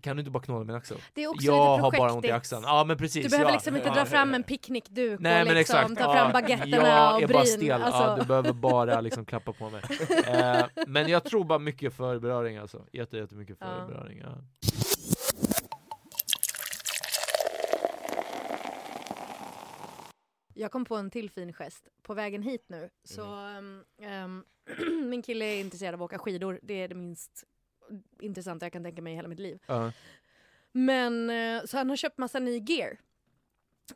Speaker 1: Kan du inte bara knåla min axel?
Speaker 4: Det är också
Speaker 1: jag
Speaker 4: lite
Speaker 1: har bara ont i axeln. Ja men precis.
Speaker 4: Du behöver
Speaker 1: ja.
Speaker 4: liksom inte dra fram en picknickduk
Speaker 1: Nej
Speaker 4: och
Speaker 1: men
Speaker 4: liksom
Speaker 1: exakt.
Speaker 4: ta fram
Speaker 1: Ja,
Speaker 4: baguetterna
Speaker 1: jag
Speaker 4: och
Speaker 1: är bara stel.
Speaker 4: Alltså,
Speaker 1: Ja, du behöver bara liksom klappa på mig. eh, men jag tror bara mycket för beröring alltså. Jätte, jättemycket för
Speaker 4: Ja.
Speaker 1: beröring. Ja.
Speaker 4: jag kom på en till fin gest på vägen hit nu. Så ehm, ehm, min kille är intresserad av att åka skidor. Det är det minst intressanta jag kan tänka mig i hela mitt liv.
Speaker 1: Ja.
Speaker 4: Men eh, så han har köpt massa ny gear.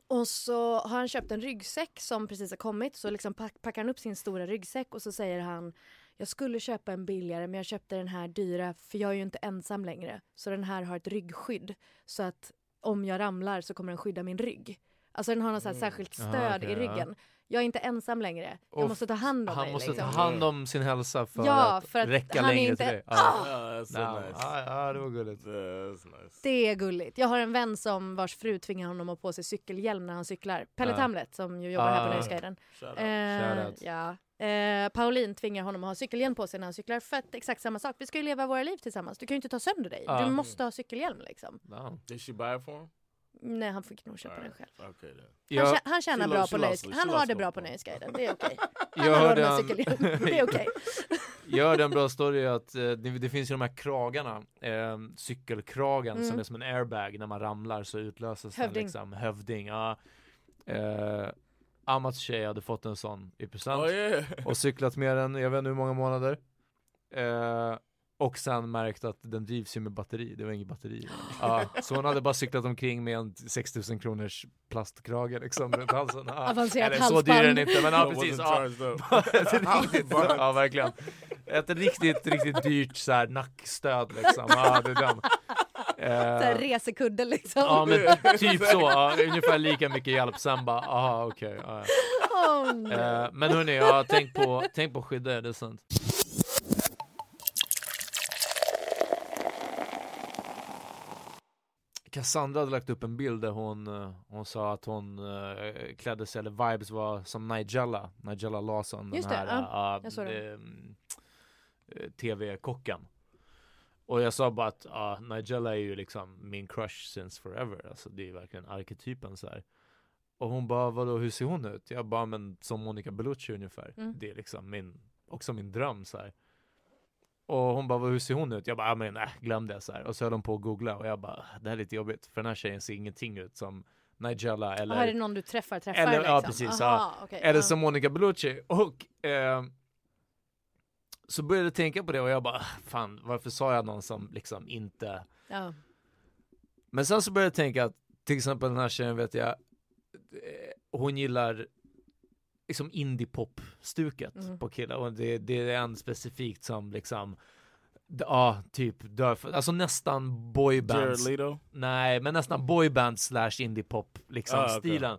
Speaker 4: Och så har han köpt en ryggsäck som precis har kommit. Så liksom pack, packar han upp sin stora ryggsäck och så säger han Jag skulle köpa en billigare men jag köpte den här dyra för jag är ju inte ensam längre. Så den här har ett ryggskydd. Så att om jag ramlar så kommer den skydda min rygg. Alltså den har något här särskilt
Speaker 1: Aha,
Speaker 4: stöd
Speaker 1: okej,
Speaker 4: i ryggen.
Speaker 1: ja.
Speaker 4: Jag är inte ensam längre. Jag
Speaker 1: Och
Speaker 4: måste ta hand om
Speaker 1: Han
Speaker 4: mig.
Speaker 1: måste
Speaker 4: liksom.
Speaker 1: ta hand om sin hälsa för,
Speaker 4: Ja,
Speaker 1: att,
Speaker 4: för att
Speaker 1: räcka
Speaker 4: han är
Speaker 1: längre
Speaker 4: inte-
Speaker 1: till dig.
Speaker 4: Ah!
Speaker 2: That's so
Speaker 1: Ja,
Speaker 2: nice.
Speaker 1: ja, ja, det var gulligt.
Speaker 2: Nice.
Speaker 4: Det är gulligt. Jag har en vän som vars fru tvingar honom att ha på sig cykelhjälm när han cyklar. Pelle
Speaker 1: Ja.
Speaker 4: Tamlet som ju jobbar här på
Speaker 1: Ah.
Speaker 4: Nöjesguiden. Eh, ja. Eh, Pauline tvingar honom att ha cykelhjälm på sig när han cyklar för att exakt samma sak. Vi ska ju leva våra liv tillsammans. Du kan ju inte ta sönder dig.
Speaker 1: Ja.
Speaker 4: Du måste ha cykelhjälm liksom.
Speaker 1: Ja.
Speaker 2: Did she buy it for him?
Speaker 4: Nej, han fick nog köpa den själv.
Speaker 2: Okay.
Speaker 4: Han, tjä- han tjänar bra på
Speaker 2: she
Speaker 4: nöjes...
Speaker 2: loves-
Speaker 4: Han har det bra på Nöjesguiden. Det är okej.
Speaker 1: jag,
Speaker 4: Han har. Det är okej.
Speaker 1: jag hörde en bra story att eh, det, det finns ju de här kragarna, eh, cykelkragen som
Speaker 4: Mm.
Speaker 1: är som en airbag när man ramlar så utlöses
Speaker 4: Hövding.
Speaker 1: den liksom. Hövding. Ja. Eh, Amats tjej hade fått en sån i present
Speaker 2: Oh yeah.
Speaker 1: och cyklat med den, jag vet inte hur många månader. Eh, och sen märkt att den drivs ju med batteri, det var inget batteri. Ja, så hon hade bara cyklat omkring med en 6000 kronors plastkrage liksom runt halsen. Ja.
Speaker 4: Avancerat
Speaker 1: Eller så dyr är den
Speaker 4: halsband.
Speaker 1: inte, men ja precis. Ja. riktigt, ja verkligen. Ett riktigt, riktigt dyrt så här nackstöd liksom. Ja, det är den. Eh,
Speaker 4: resekudde liksom.
Speaker 1: ja men typ så, ja, ungefär lika mycket hjälp sen bara, aha okej. ja,
Speaker 4: Åh,
Speaker 1: ja.
Speaker 4: nej.
Speaker 1: Eh, men hörni, ja, tänk på, tänk på att skydda er, det är sant. Cassandra hade lagt upp en bild där hon, eh, hon sa att hon uh, klädde sig, eller vibes var som Nigella, Nigella Lawson,
Speaker 4: Just
Speaker 1: den här
Speaker 4: ja,
Speaker 1: eh,
Speaker 4: jag såg det.
Speaker 1: ehm, eh, tv-kocken. Och jag sa bara att ja, Nigella är ju liksom min crush since forever, alltså det är verkligen arketypen så här. Och hon bara, vadå hur ser hon ut? Jag bara, men som Monica Bellucci ungefär.
Speaker 4: Mm.
Speaker 1: Det är liksom min, också min dröm så här. Och hon bara, "Vad- hur ser hon ut? Jag bara, ja, men äh, glöm det så här. Och så höll hon på att googla och jag bara, det här är lite jobbigt. För den här tjejen ser ingenting ut som Nigella eller
Speaker 4: Jaha, är det någon du träffar, träffar
Speaker 1: eller-
Speaker 4: liksom?
Speaker 1: ja, precis, ja.
Speaker 4: Aha, okej,
Speaker 1: eller
Speaker 4: ja.
Speaker 1: som Monica Bellucci. Och eh, så började jag tänka på det och jag bara, fan varför sa jag någon som liksom inte
Speaker 4: Ja.
Speaker 1: Men sen så började jag tänka att till exempel den här tjejen vet jag, eh, hon gillar liksom indie-pop-stuket
Speaker 4: Mm.
Speaker 1: på killar och det, det är en specifikt som liksom Ja, typ dör för, alltså nästan boybands. Nej, men nästan boyband slash indie-pop liksom
Speaker 2: Ah, okej.
Speaker 1: stilen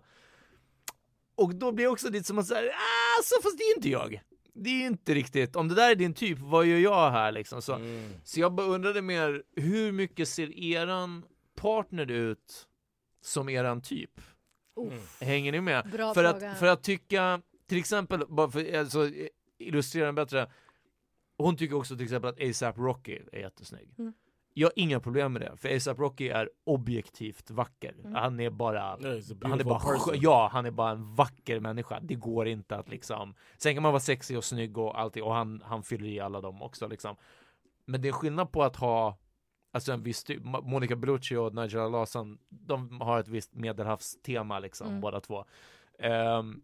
Speaker 1: Och då blir det också lite som att säga, ah, så fast det är inte jag Det är ju inte riktigt, om det där är din typ, vad gör jag här liksom? Så,
Speaker 2: Mm.
Speaker 1: så jag bara undrade mer, hur mycket ser eran partner ut som eran typ?
Speaker 4: Uff,
Speaker 1: Hänger ni med?
Speaker 4: Bra
Speaker 1: för,
Speaker 4: fråga.
Speaker 1: att, för att tycka, till exempel, bara för alltså, illustrera den bättre Hon tycker också till exempel att ASAP Rocky är jättesnygg
Speaker 4: Mm.
Speaker 1: Jag har inga problem med det, för ASAP Rocky är objektivt vacker
Speaker 4: Mm.
Speaker 1: Han är bara han är bara,
Speaker 2: person.
Speaker 1: ja, han är bara en vacker människa. Det går inte att liksom, sen kan man vara sexig och snygg och allting och han, han fyller i alla dem också liksom. Men det är skillnad på att ha, alltså en viss typ, Mo- Monica Bellucci och Nigella Lawson, de har ett visst medelhavstema liksom,
Speaker 4: Mm.
Speaker 1: båda två. Ehm,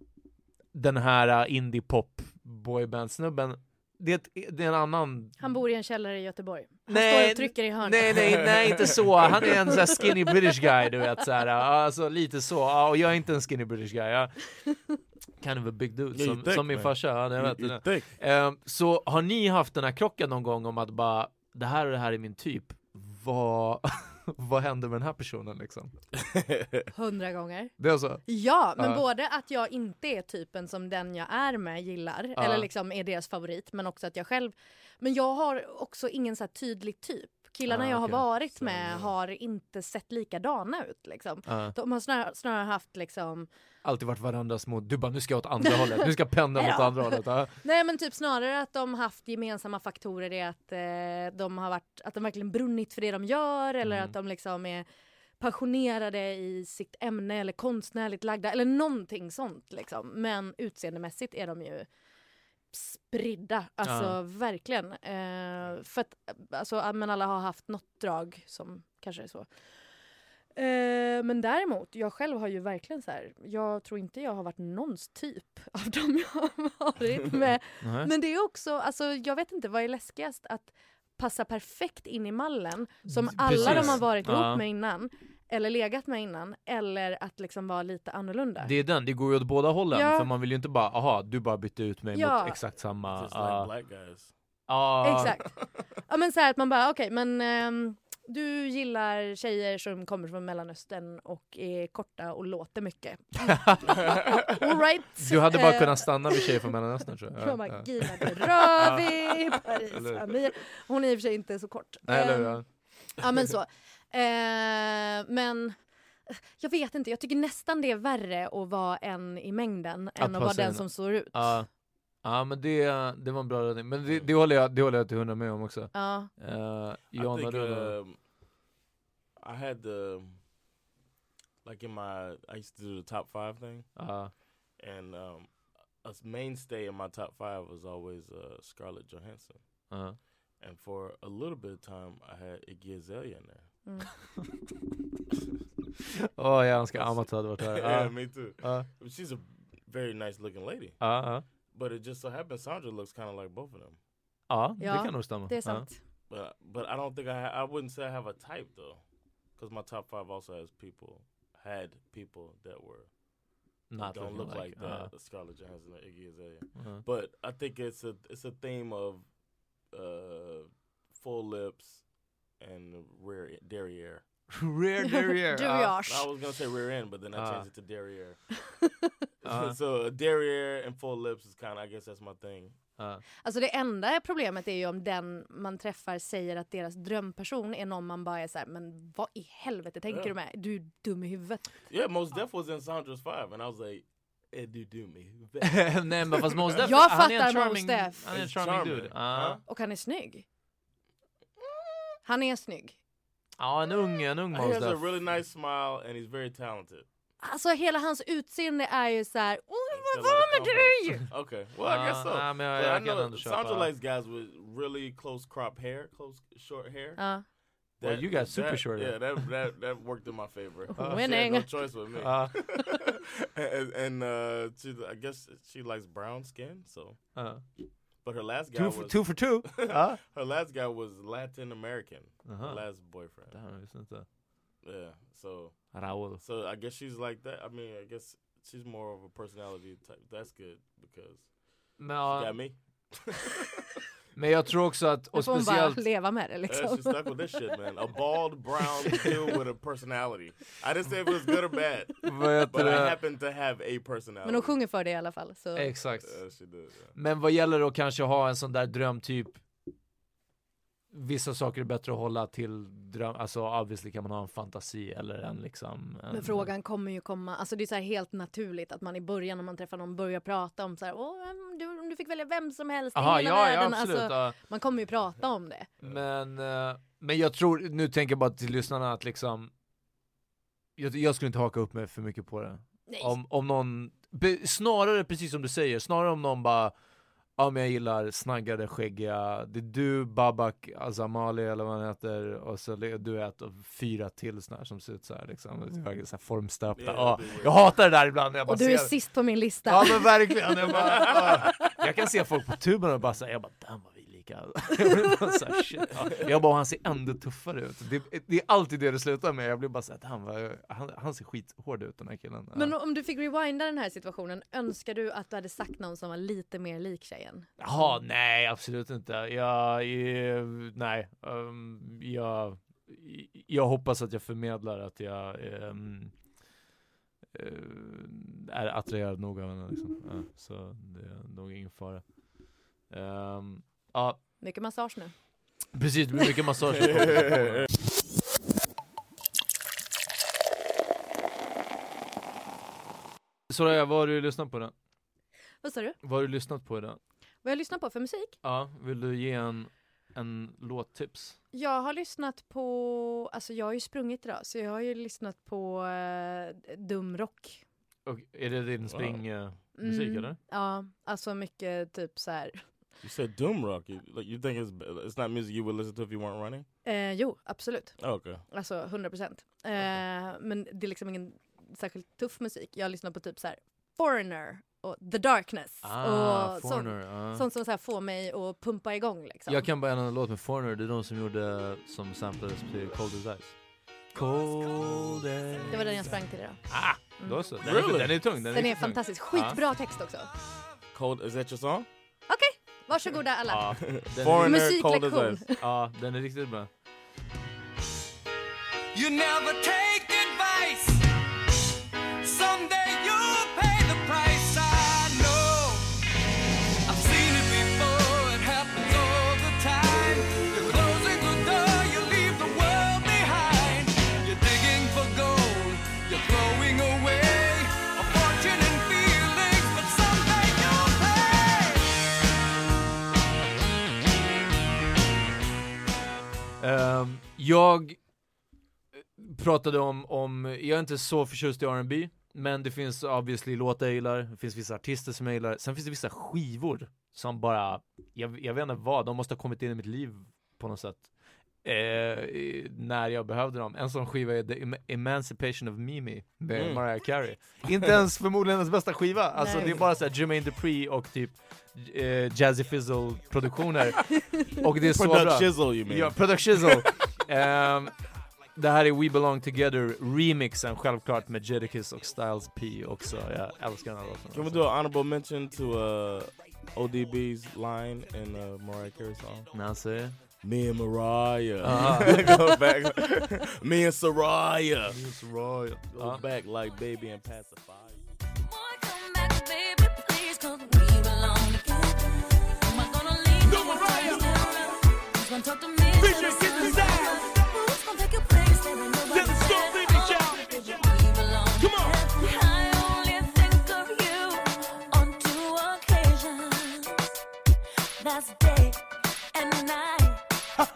Speaker 1: den här uh, indie pop boyband-snubben, det, är ett- det är en annan
Speaker 4: Han bor i en källare i Göteborg. Han
Speaker 1: Nej,
Speaker 4: står och trycker i hörnet.
Speaker 1: Nej, nej, nej, inte så. Han är en sån här skinny British guy, du vet så här. Alltså lite så. Och jag är inte en skinny British guy. Jag kind of a big dude, som, som min farsa. Ja, jag vet. Ehm, så har ni haft den här krocken någon gång om att bara, det här och det här är min typ. Vad, vad händer med den här personen liksom?
Speaker 4: Hundra gånger.
Speaker 1: Det är så?
Speaker 4: Ja, men
Speaker 1: Ja.
Speaker 4: både att jag inte är typen som den jag är med gillar,
Speaker 1: Ja.
Speaker 4: eller liksom är deras favorit, men också att jag själv... Men jag har också ingen så här tydlig typ. Killarna
Speaker 1: Ah,
Speaker 4: jag har
Speaker 1: okej.
Speaker 4: varit med har inte sett likadana ut liksom.
Speaker 1: Ja.
Speaker 4: De har snarare, snarare haft liksom,
Speaker 1: Alltid varit varandras mot, du bara nu ska jag åt andra hållet, nu ska pendeln åt andra hållet. Ja.
Speaker 4: nej men typ snarare att de haft gemensamma faktorer i att eh, de har varit, att de verkligen brunnit för det de gör eller
Speaker 1: Mm.
Speaker 4: att de liksom är passionerade i sitt ämne eller konstnärligt lagda eller någonting sånt liksom. Men utseendemässigt är de ju spridda, alltså
Speaker 1: Ja.
Speaker 4: verkligen. Eh, för att alltså, men alla har haft något drag som kanske är så. Eh, men däremot, jag själv har ju verkligen så här, jag tror inte jag har varit någons typ av dem jag har varit med. Men det är också, alltså jag vet inte, vad är läskigast? Att passa perfekt in i mallen som
Speaker 1: Mm,
Speaker 4: alla
Speaker 1: precis.
Speaker 4: de har varit ihop
Speaker 1: Ja.
Speaker 4: med innan, eller legat med innan, eller att liksom vara lite annorlunda.
Speaker 1: Det är den, det går ju åt båda hållen.
Speaker 4: Ja.
Speaker 1: För man vill ju inte bara, aha, du bara bytte ut mig
Speaker 4: Ja.
Speaker 1: mot exakt samma...
Speaker 2: Just
Speaker 1: ja.
Speaker 2: like black guys.
Speaker 1: Ja.
Speaker 4: Exakt. Ja men så här att man bara, okej men ehm, du gillar tjejer som kommer från Mellanöstern och är korta och låter mycket. All right.
Speaker 1: Du hade bara
Speaker 4: Eh,
Speaker 1: kunnat stanna vid tjejer från Mellanöstern tror jag.
Speaker 4: Bara,
Speaker 1: Ja.
Speaker 4: Gina Dirawi, Paris? Amir. Hon är i och för sig inte så kort.
Speaker 1: Nej, eller hur? Ja.
Speaker 4: Ja men så. Eh, men jag vet inte, jag tycker nästan det är värre att vara en i mängden än att vara den som står ut.
Speaker 1: Ja, ja men det, det var en bra räddning. Men det, det, håller jag, det håller jag till hundra med om också.
Speaker 4: Ja.
Speaker 1: Uh,
Speaker 2: I
Speaker 1: Jan,
Speaker 2: think
Speaker 1: har du någon-
Speaker 2: um, I had the like in my I used to do the top five thing,
Speaker 1: Ja.
Speaker 2: and um, a mainstay in my top five was always uh, Scarlett Johansson.
Speaker 1: Ja.
Speaker 2: And for a little bit of time, I had Iggy Azalea in there.
Speaker 4: Mm.
Speaker 1: Åh, jag önskar Amat hade varit här.
Speaker 2: yeah, me too.
Speaker 1: Ja.
Speaker 2: But She's a very nice looking lady.
Speaker 1: Ja, ja.
Speaker 2: But it just so happens Sandra looks kind of like both of them.
Speaker 1: Ja, det
Speaker 4: Ja,
Speaker 1: kan nog stämma.
Speaker 4: Det är
Speaker 1: Ja.
Speaker 4: sant.
Speaker 2: But but I don't think I I wouldn't say I have a type though, because my top five also has people had people that were
Speaker 1: Not
Speaker 2: don't look like,
Speaker 1: like,
Speaker 2: that.
Speaker 1: uh.
Speaker 2: Scarlett Johansson or Iggy Azalea.
Speaker 1: Uh-huh.
Speaker 2: But I think it's a it's a theme of uh, full lips and rear derriere.
Speaker 1: Rear derriere.
Speaker 4: Derriere.
Speaker 2: I was gonna say rear end, but then I
Speaker 1: Ah.
Speaker 2: changed it to derriere.
Speaker 1: Ah.
Speaker 2: so derriere and full lips is kind of I guess that's my thing.
Speaker 1: Ja.
Speaker 4: Alltså det enda problemet är ju om den man träffar säger att deras drömperson är någon man bara är såhär, men vad i helvete tänker
Speaker 2: Ja.
Speaker 4: du med? Du är dum i huvudet.
Speaker 2: Yeah, Most Def was in Sandra's five, and I was like, eh, du do me.
Speaker 1: Nej men fast Mos Def,
Speaker 4: Jag
Speaker 1: han är en
Speaker 4: fattar Mos
Speaker 1: charming,
Speaker 4: Def.
Speaker 1: han är en
Speaker 2: He's
Speaker 1: charming
Speaker 2: charming.
Speaker 1: dude. Ja.
Speaker 4: Och han är snygg. Han är snygg.
Speaker 1: ja, en ung, en ung
Speaker 2: He
Speaker 1: Mos
Speaker 2: has a
Speaker 1: Def.
Speaker 2: really nice smile, and he's very talented.
Speaker 4: Alltså hela hans utseende är ju åh
Speaker 2: Feel
Speaker 4: vad var med dig?
Speaker 2: Okay, well I guess so.
Speaker 1: Ja, men jag-
Speaker 2: But I
Speaker 1: jag kan
Speaker 2: know
Speaker 1: ändå köpa.
Speaker 2: Sandra likes guys with really close crop hair, close short hair.
Speaker 4: Ja.
Speaker 1: Well, you got super
Speaker 2: that-
Speaker 1: short
Speaker 2: Yeah,
Speaker 1: hair.
Speaker 2: that that that worked in my favor. She had
Speaker 4: Winning.
Speaker 2: no choice with me.
Speaker 1: Ja.
Speaker 2: and and uh, she, I guess she likes brown skin. So,
Speaker 1: Ja.
Speaker 2: But her last guy
Speaker 1: Two
Speaker 2: was
Speaker 1: for, two for two. Ja.
Speaker 2: her last guy was Latin American.
Speaker 1: Uh-huh.
Speaker 2: Her last boyfriend.
Speaker 1: Visste jag.
Speaker 2: Yeah. So
Speaker 1: Raul.
Speaker 2: so I guess she's like that. I mean, I guess she's more of a personality type. That's good because
Speaker 1: No.
Speaker 2: she got me.
Speaker 1: men jag tror också att, och
Speaker 4: får hon bara
Speaker 1: speciellt,
Speaker 4: leva med det
Speaker 2: Yeah,
Speaker 4: liksom.
Speaker 2: she stuck with this shit, man. A bald brown dude with a personality. I didn't say if it was good or bad, but I happen to have a personality.
Speaker 4: Men hon sjunger för det i alla fall. Så.
Speaker 1: Exakt.
Speaker 2: Yeah, she did. Yeah.
Speaker 1: Men vad gäller att kanske ha en sån där drömtyp Vissa saker är bättre att hålla till dröm, alltså obviously kan man ha en fantasi eller en liksom en,
Speaker 4: Men frågan kommer ju komma, alltså det är så här helt naturligt att man i början när man träffar någon börjar prata om så här, Åh, du, om du fick välja vem som helst i
Speaker 1: Aha,
Speaker 4: hela
Speaker 1: ja, ja
Speaker 4: världen.
Speaker 1: absolut.
Speaker 4: alltså,
Speaker 1: ja.
Speaker 4: Man kommer ju prata om det.
Speaker 1: Men, eh, men jag tror, nu tänker jag bara till lyssnarna att liksom jag, jag skulle inte haka upp mig för mycket på det.
Speaker 4: Nej.
Speaker 1: Om, om någon, snarare precis som du säger, snarare om någon bara Ja men jag gillar snaggade, skäggiga, det är du, Babak, Azamali eller vad han heter och så du är och fyra till såna här som ser ut så här liksom, verkligen så här formstöpta.
Speaker 2: Yeah,
Speaker 1: Ja,
Speaker 2: det är weird.
Speaker 1: jag hatar det där ibland jag bara
Speaker 4: Och du är
Speaker 1: ser
Speaker 4: sist på min lista.
Speaker 1: Ja men verkligen, jag, bara, ah. jag kan se folk på tuben och bara säga, jag bara damn vad vi bara så här, shit. Ja. Jag bara, han ser ändå tuffare ut. Det, det är alltid det det slutar med, jag blir bara såhär, damn vad, han, han ser skithård ut den här killen. Ja.
Speaker 4: Men om du fick rewinda den här situationen, önskar du att du hade sagt någon som var lite mer lik tjejen?
Speaker 1: Jaha, nej absolut inte. Jag, eh, nej, um, jag, jag hoppas att jag förmedlar att jag ehm, eh, är attraherad nog av henne liksom. ja, Så det är nog ingen fara. Ehm, ja,
Speaker 4: Mycket massage nu.
Speaker 1: precis, det blir mycket massage. Soraya, vad har du lyssnat på idag?
Speaker 4: Vad sa du?
Speaker 1: Vad har du lyssnat på idag?
Speaker 4: Vad jag lyssnar på för musik?
Speaker 1: Ja, vill du ge en, en låttips?
Speaker 4: Jag har lyssnat på, alltså jag har ju sprungit idag, så jag har ju lyssnat på uh, dum rock.
Speaker 1: Och är det din springmusik
Speaker 4: Mm,
Speaker 1: eller?
Speaker 4: Ja, alltså mycket typ så här.
Speaker 2: You said doom rock. You, like you think it's it's not music you would listen to if you weren't running?
Speaker 4: Eh, jo, absolut.
Speaker 2: Okay.
Speaker 4: Alltså 100 procent. Eh, men det är liksom ingen särskilt tuff musik. Jag lyssnar på typ så här Foreigner och The Darkness.
Speaker 1: Ah,
Speaker 4: och
Speaker 1: Foreigner,
Speaker 4: sånt,
Speaker 1: ja.
Speaker 4: sånt som så här får mig att pumpa igång liksom.
Speaker 1: Jag kan bara en annan låt med Foreigner, det är de som gjorde, som samplades till Cold as Ice. Cold as
Speaker 4: Det var den jag sprang till idag.
Speaker 1: Ah,
Speaker 4: Mm.
Speaker 1: då så. Den,
Speaker 2: Really?
Speaker 1: är, den är tung. Den,
Speaker 4: Den är
Speaker 1: tung.
Speaker 4: fantastisk. Skitbra text också.
Speaker 2: Cold, is that your song?
Speaker 4: Varsågoda alla.
Speaker 1: Ja,
Speaker 4: Musiklektion.
Speaker 1: Ja, den är riktigt bra.
Speaker 5: You never take
Speaker 1: jag pratade om, om, jag är inte så förtjust i R&B men det finns obviously låtar jag gillar, det finns vissa artister som jag gillar, sen finns det vissa skivor som bara, jag, jag vet inte vad, de måste ha kommit in i mitt liv på något sätt. Eh, när jag behövde dem. En sån skiva är The Em- Emancipation of Mimi med
Speaker 2: Mm.
Speaker 1: Mariah Carey. Inte ens förmodligen hennes bästa skiva, alltså
Speaker 4: Nej.
Speaker 1: det är bara såhär Jermaine Dupri och typ eh, Jazzy Fizzle produktioner. och det är så
Speaker 2: Product
Speaker 1: bra.
Speaker 2: Shizzle you mean?
Speaker 1: Ja, Product Shizzle. Ehm, det här är We Belong Together remixen självklart med Jadakiss och Styles P också. Jag älskar den här låten.
Speaker 2: Can we do an honorable mention to uh, ODB's line in uh, Mariah Carey's song?
Speaker 1: När han säger
Speaker 2: Me and Mariah.
Speaker 1: Uh-huh.
Speaker 2: Go back. Me and Soraya.
Speaker 1: It's Royal.
Speaker 2: Go
Speaker 1: Ja.
Speaker 2: back like baby and pacifier.
Speaker 6: That's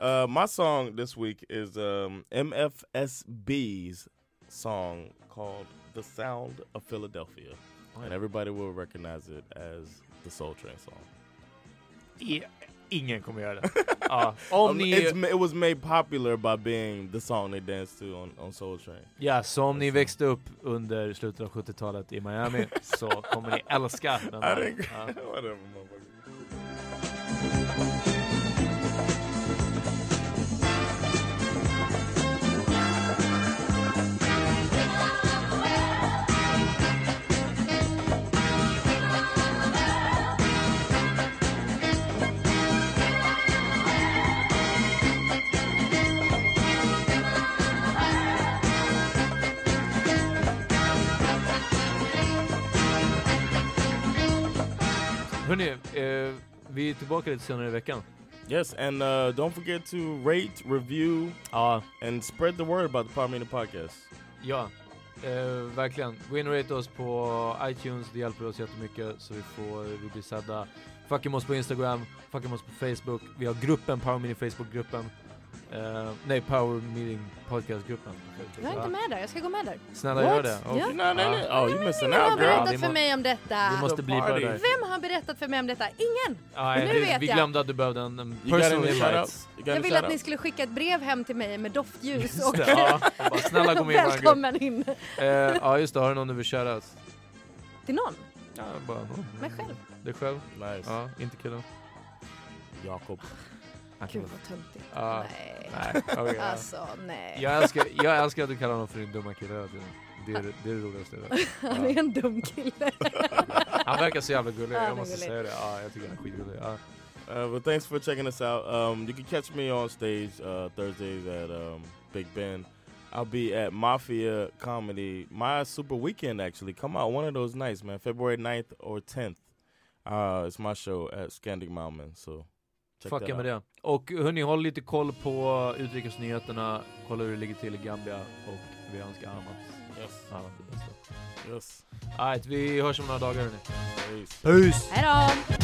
Speaker 2: Uh, my song this week is um, MFSB's song called "The Sound of Philadelphia," and everybody will recognize it as the Soul Train song.
Speaker 1: I- Ingen kommer göra det. Ja, om
Speaker 2: Um,
Speaker 1: ni,
Speaker 2: it's, it was made popular by being the song they danced to on, on Soul Train.
Speaker 1: ja, så om ni växte upp under slutet av 70-talet i Miami så kommer ni älska den
Speaker 2: I
Speaker 1: här.
Speaker 2: think
Speaker 1: Ja.
Speaker 2: whatever, motherfucker.
Speaker 1: Vi är tillbaka lite senare i veckan.
Speaker 2: Yes, and uh, don't forget to rate, review,
Speaker 1: Ja,
Speaker 2: and spread the word about the Power Meeting Podcast.
Speaker 1: ja. Eh, verkligen. Gå in och rate oss på iTunes, det hjälper oss jättemycket så vi får, vi blir sedda. Fucking oss på Instagram, fucking oss på Facebook. Vi har gruppen, Power Meeting Facebook-gruppen. Eh, nej, Power Meeting Podcast-gruppen.
Speaker 4: Jag är inte med där, jag ska gå med där.
Speaker 1: Snälla
Speaker 2: What?
Speaker 1: gör det.
Speaker 4: Ja.
Speaker 2: You're not in it? Oh, you missing
Speaker 4: Vem har
Speaker 2: out,
Speaker 1: Ja,
Speaker 2: girl.
Speaker 4: berättat
Speaker 1: vi
Speaker 4: för mig om detta?
Speaker 1: Vi måste bli där.
Speaker 4: Vem har berättat för mig om detta? Ingen!
Speaker 1: Nej,
Speaker 4: Nu
Speaker 1: det-
Speaker 4: vet
Speaker 1: vi
Speaker 4: jag.
Speaker 1: glömde att du behövde en, en personal invite.
Speaker 4: Jag ville att ni skulle skicka ett brev hem till mig med doftljus och
Speaker 1: ja. Bara, snälla kom in
Speaker 4: välkommen in.
Speaker 1: Eh, ja just det, har du någon du vill shoutout?
Speaker 4: Till någon?
Speaker 1: Ja, bara någon.
Speaker 4: Mig själv?
Speaker 1: Dig själv?
Speaker 2: Nice.
Speaker 1: Ja, inte killen?
Speaker 2: Jakob.
Speaker 4: Gud vad töntigt.
Speaker 1: Ja.
Speaker 4: Nej.
Speaker 1: Nej, okej, ja.
Speaker 4: Alltså nej.
Speaker 1: Jag älskar, jag älskar att du kallar honom för din dumma kille hela tiden. Det är det, det, är det roligaste.
Speaker 4: Han är en dum kille.
Speaker 1: Han verkar så jävla gullig, jag måste
Speaker 4: gullig.
Speaker 1: säga det. Ja, jag tycker han är skitgullig. Ja.
Speaker 2: Uh, but thanks for checking us out. Um, you can catch me on stage uh, Thursdays at um, Big Ben. I'll be at Mafia Comedy, my super weekend actually. Come out one of those nights, man. February 9th or 10th. Uh, it's my show at Scandic Mountain. So check
Speaker 1: Fucka med det. Och hörni, håll lite koll på utrikesnyheterna, kolla hur det ligger till i Gambia och vi önskar Amat
Speaker 2: Yes.
Speaker 1: ja, det bästa.
Speaker 2: Yes.
Speaker 1: Alright, vi hörs om några dagar hörni.
Speaker 2: Peace.
Speaker 1: Peace!
Speaker 4: Hejdå!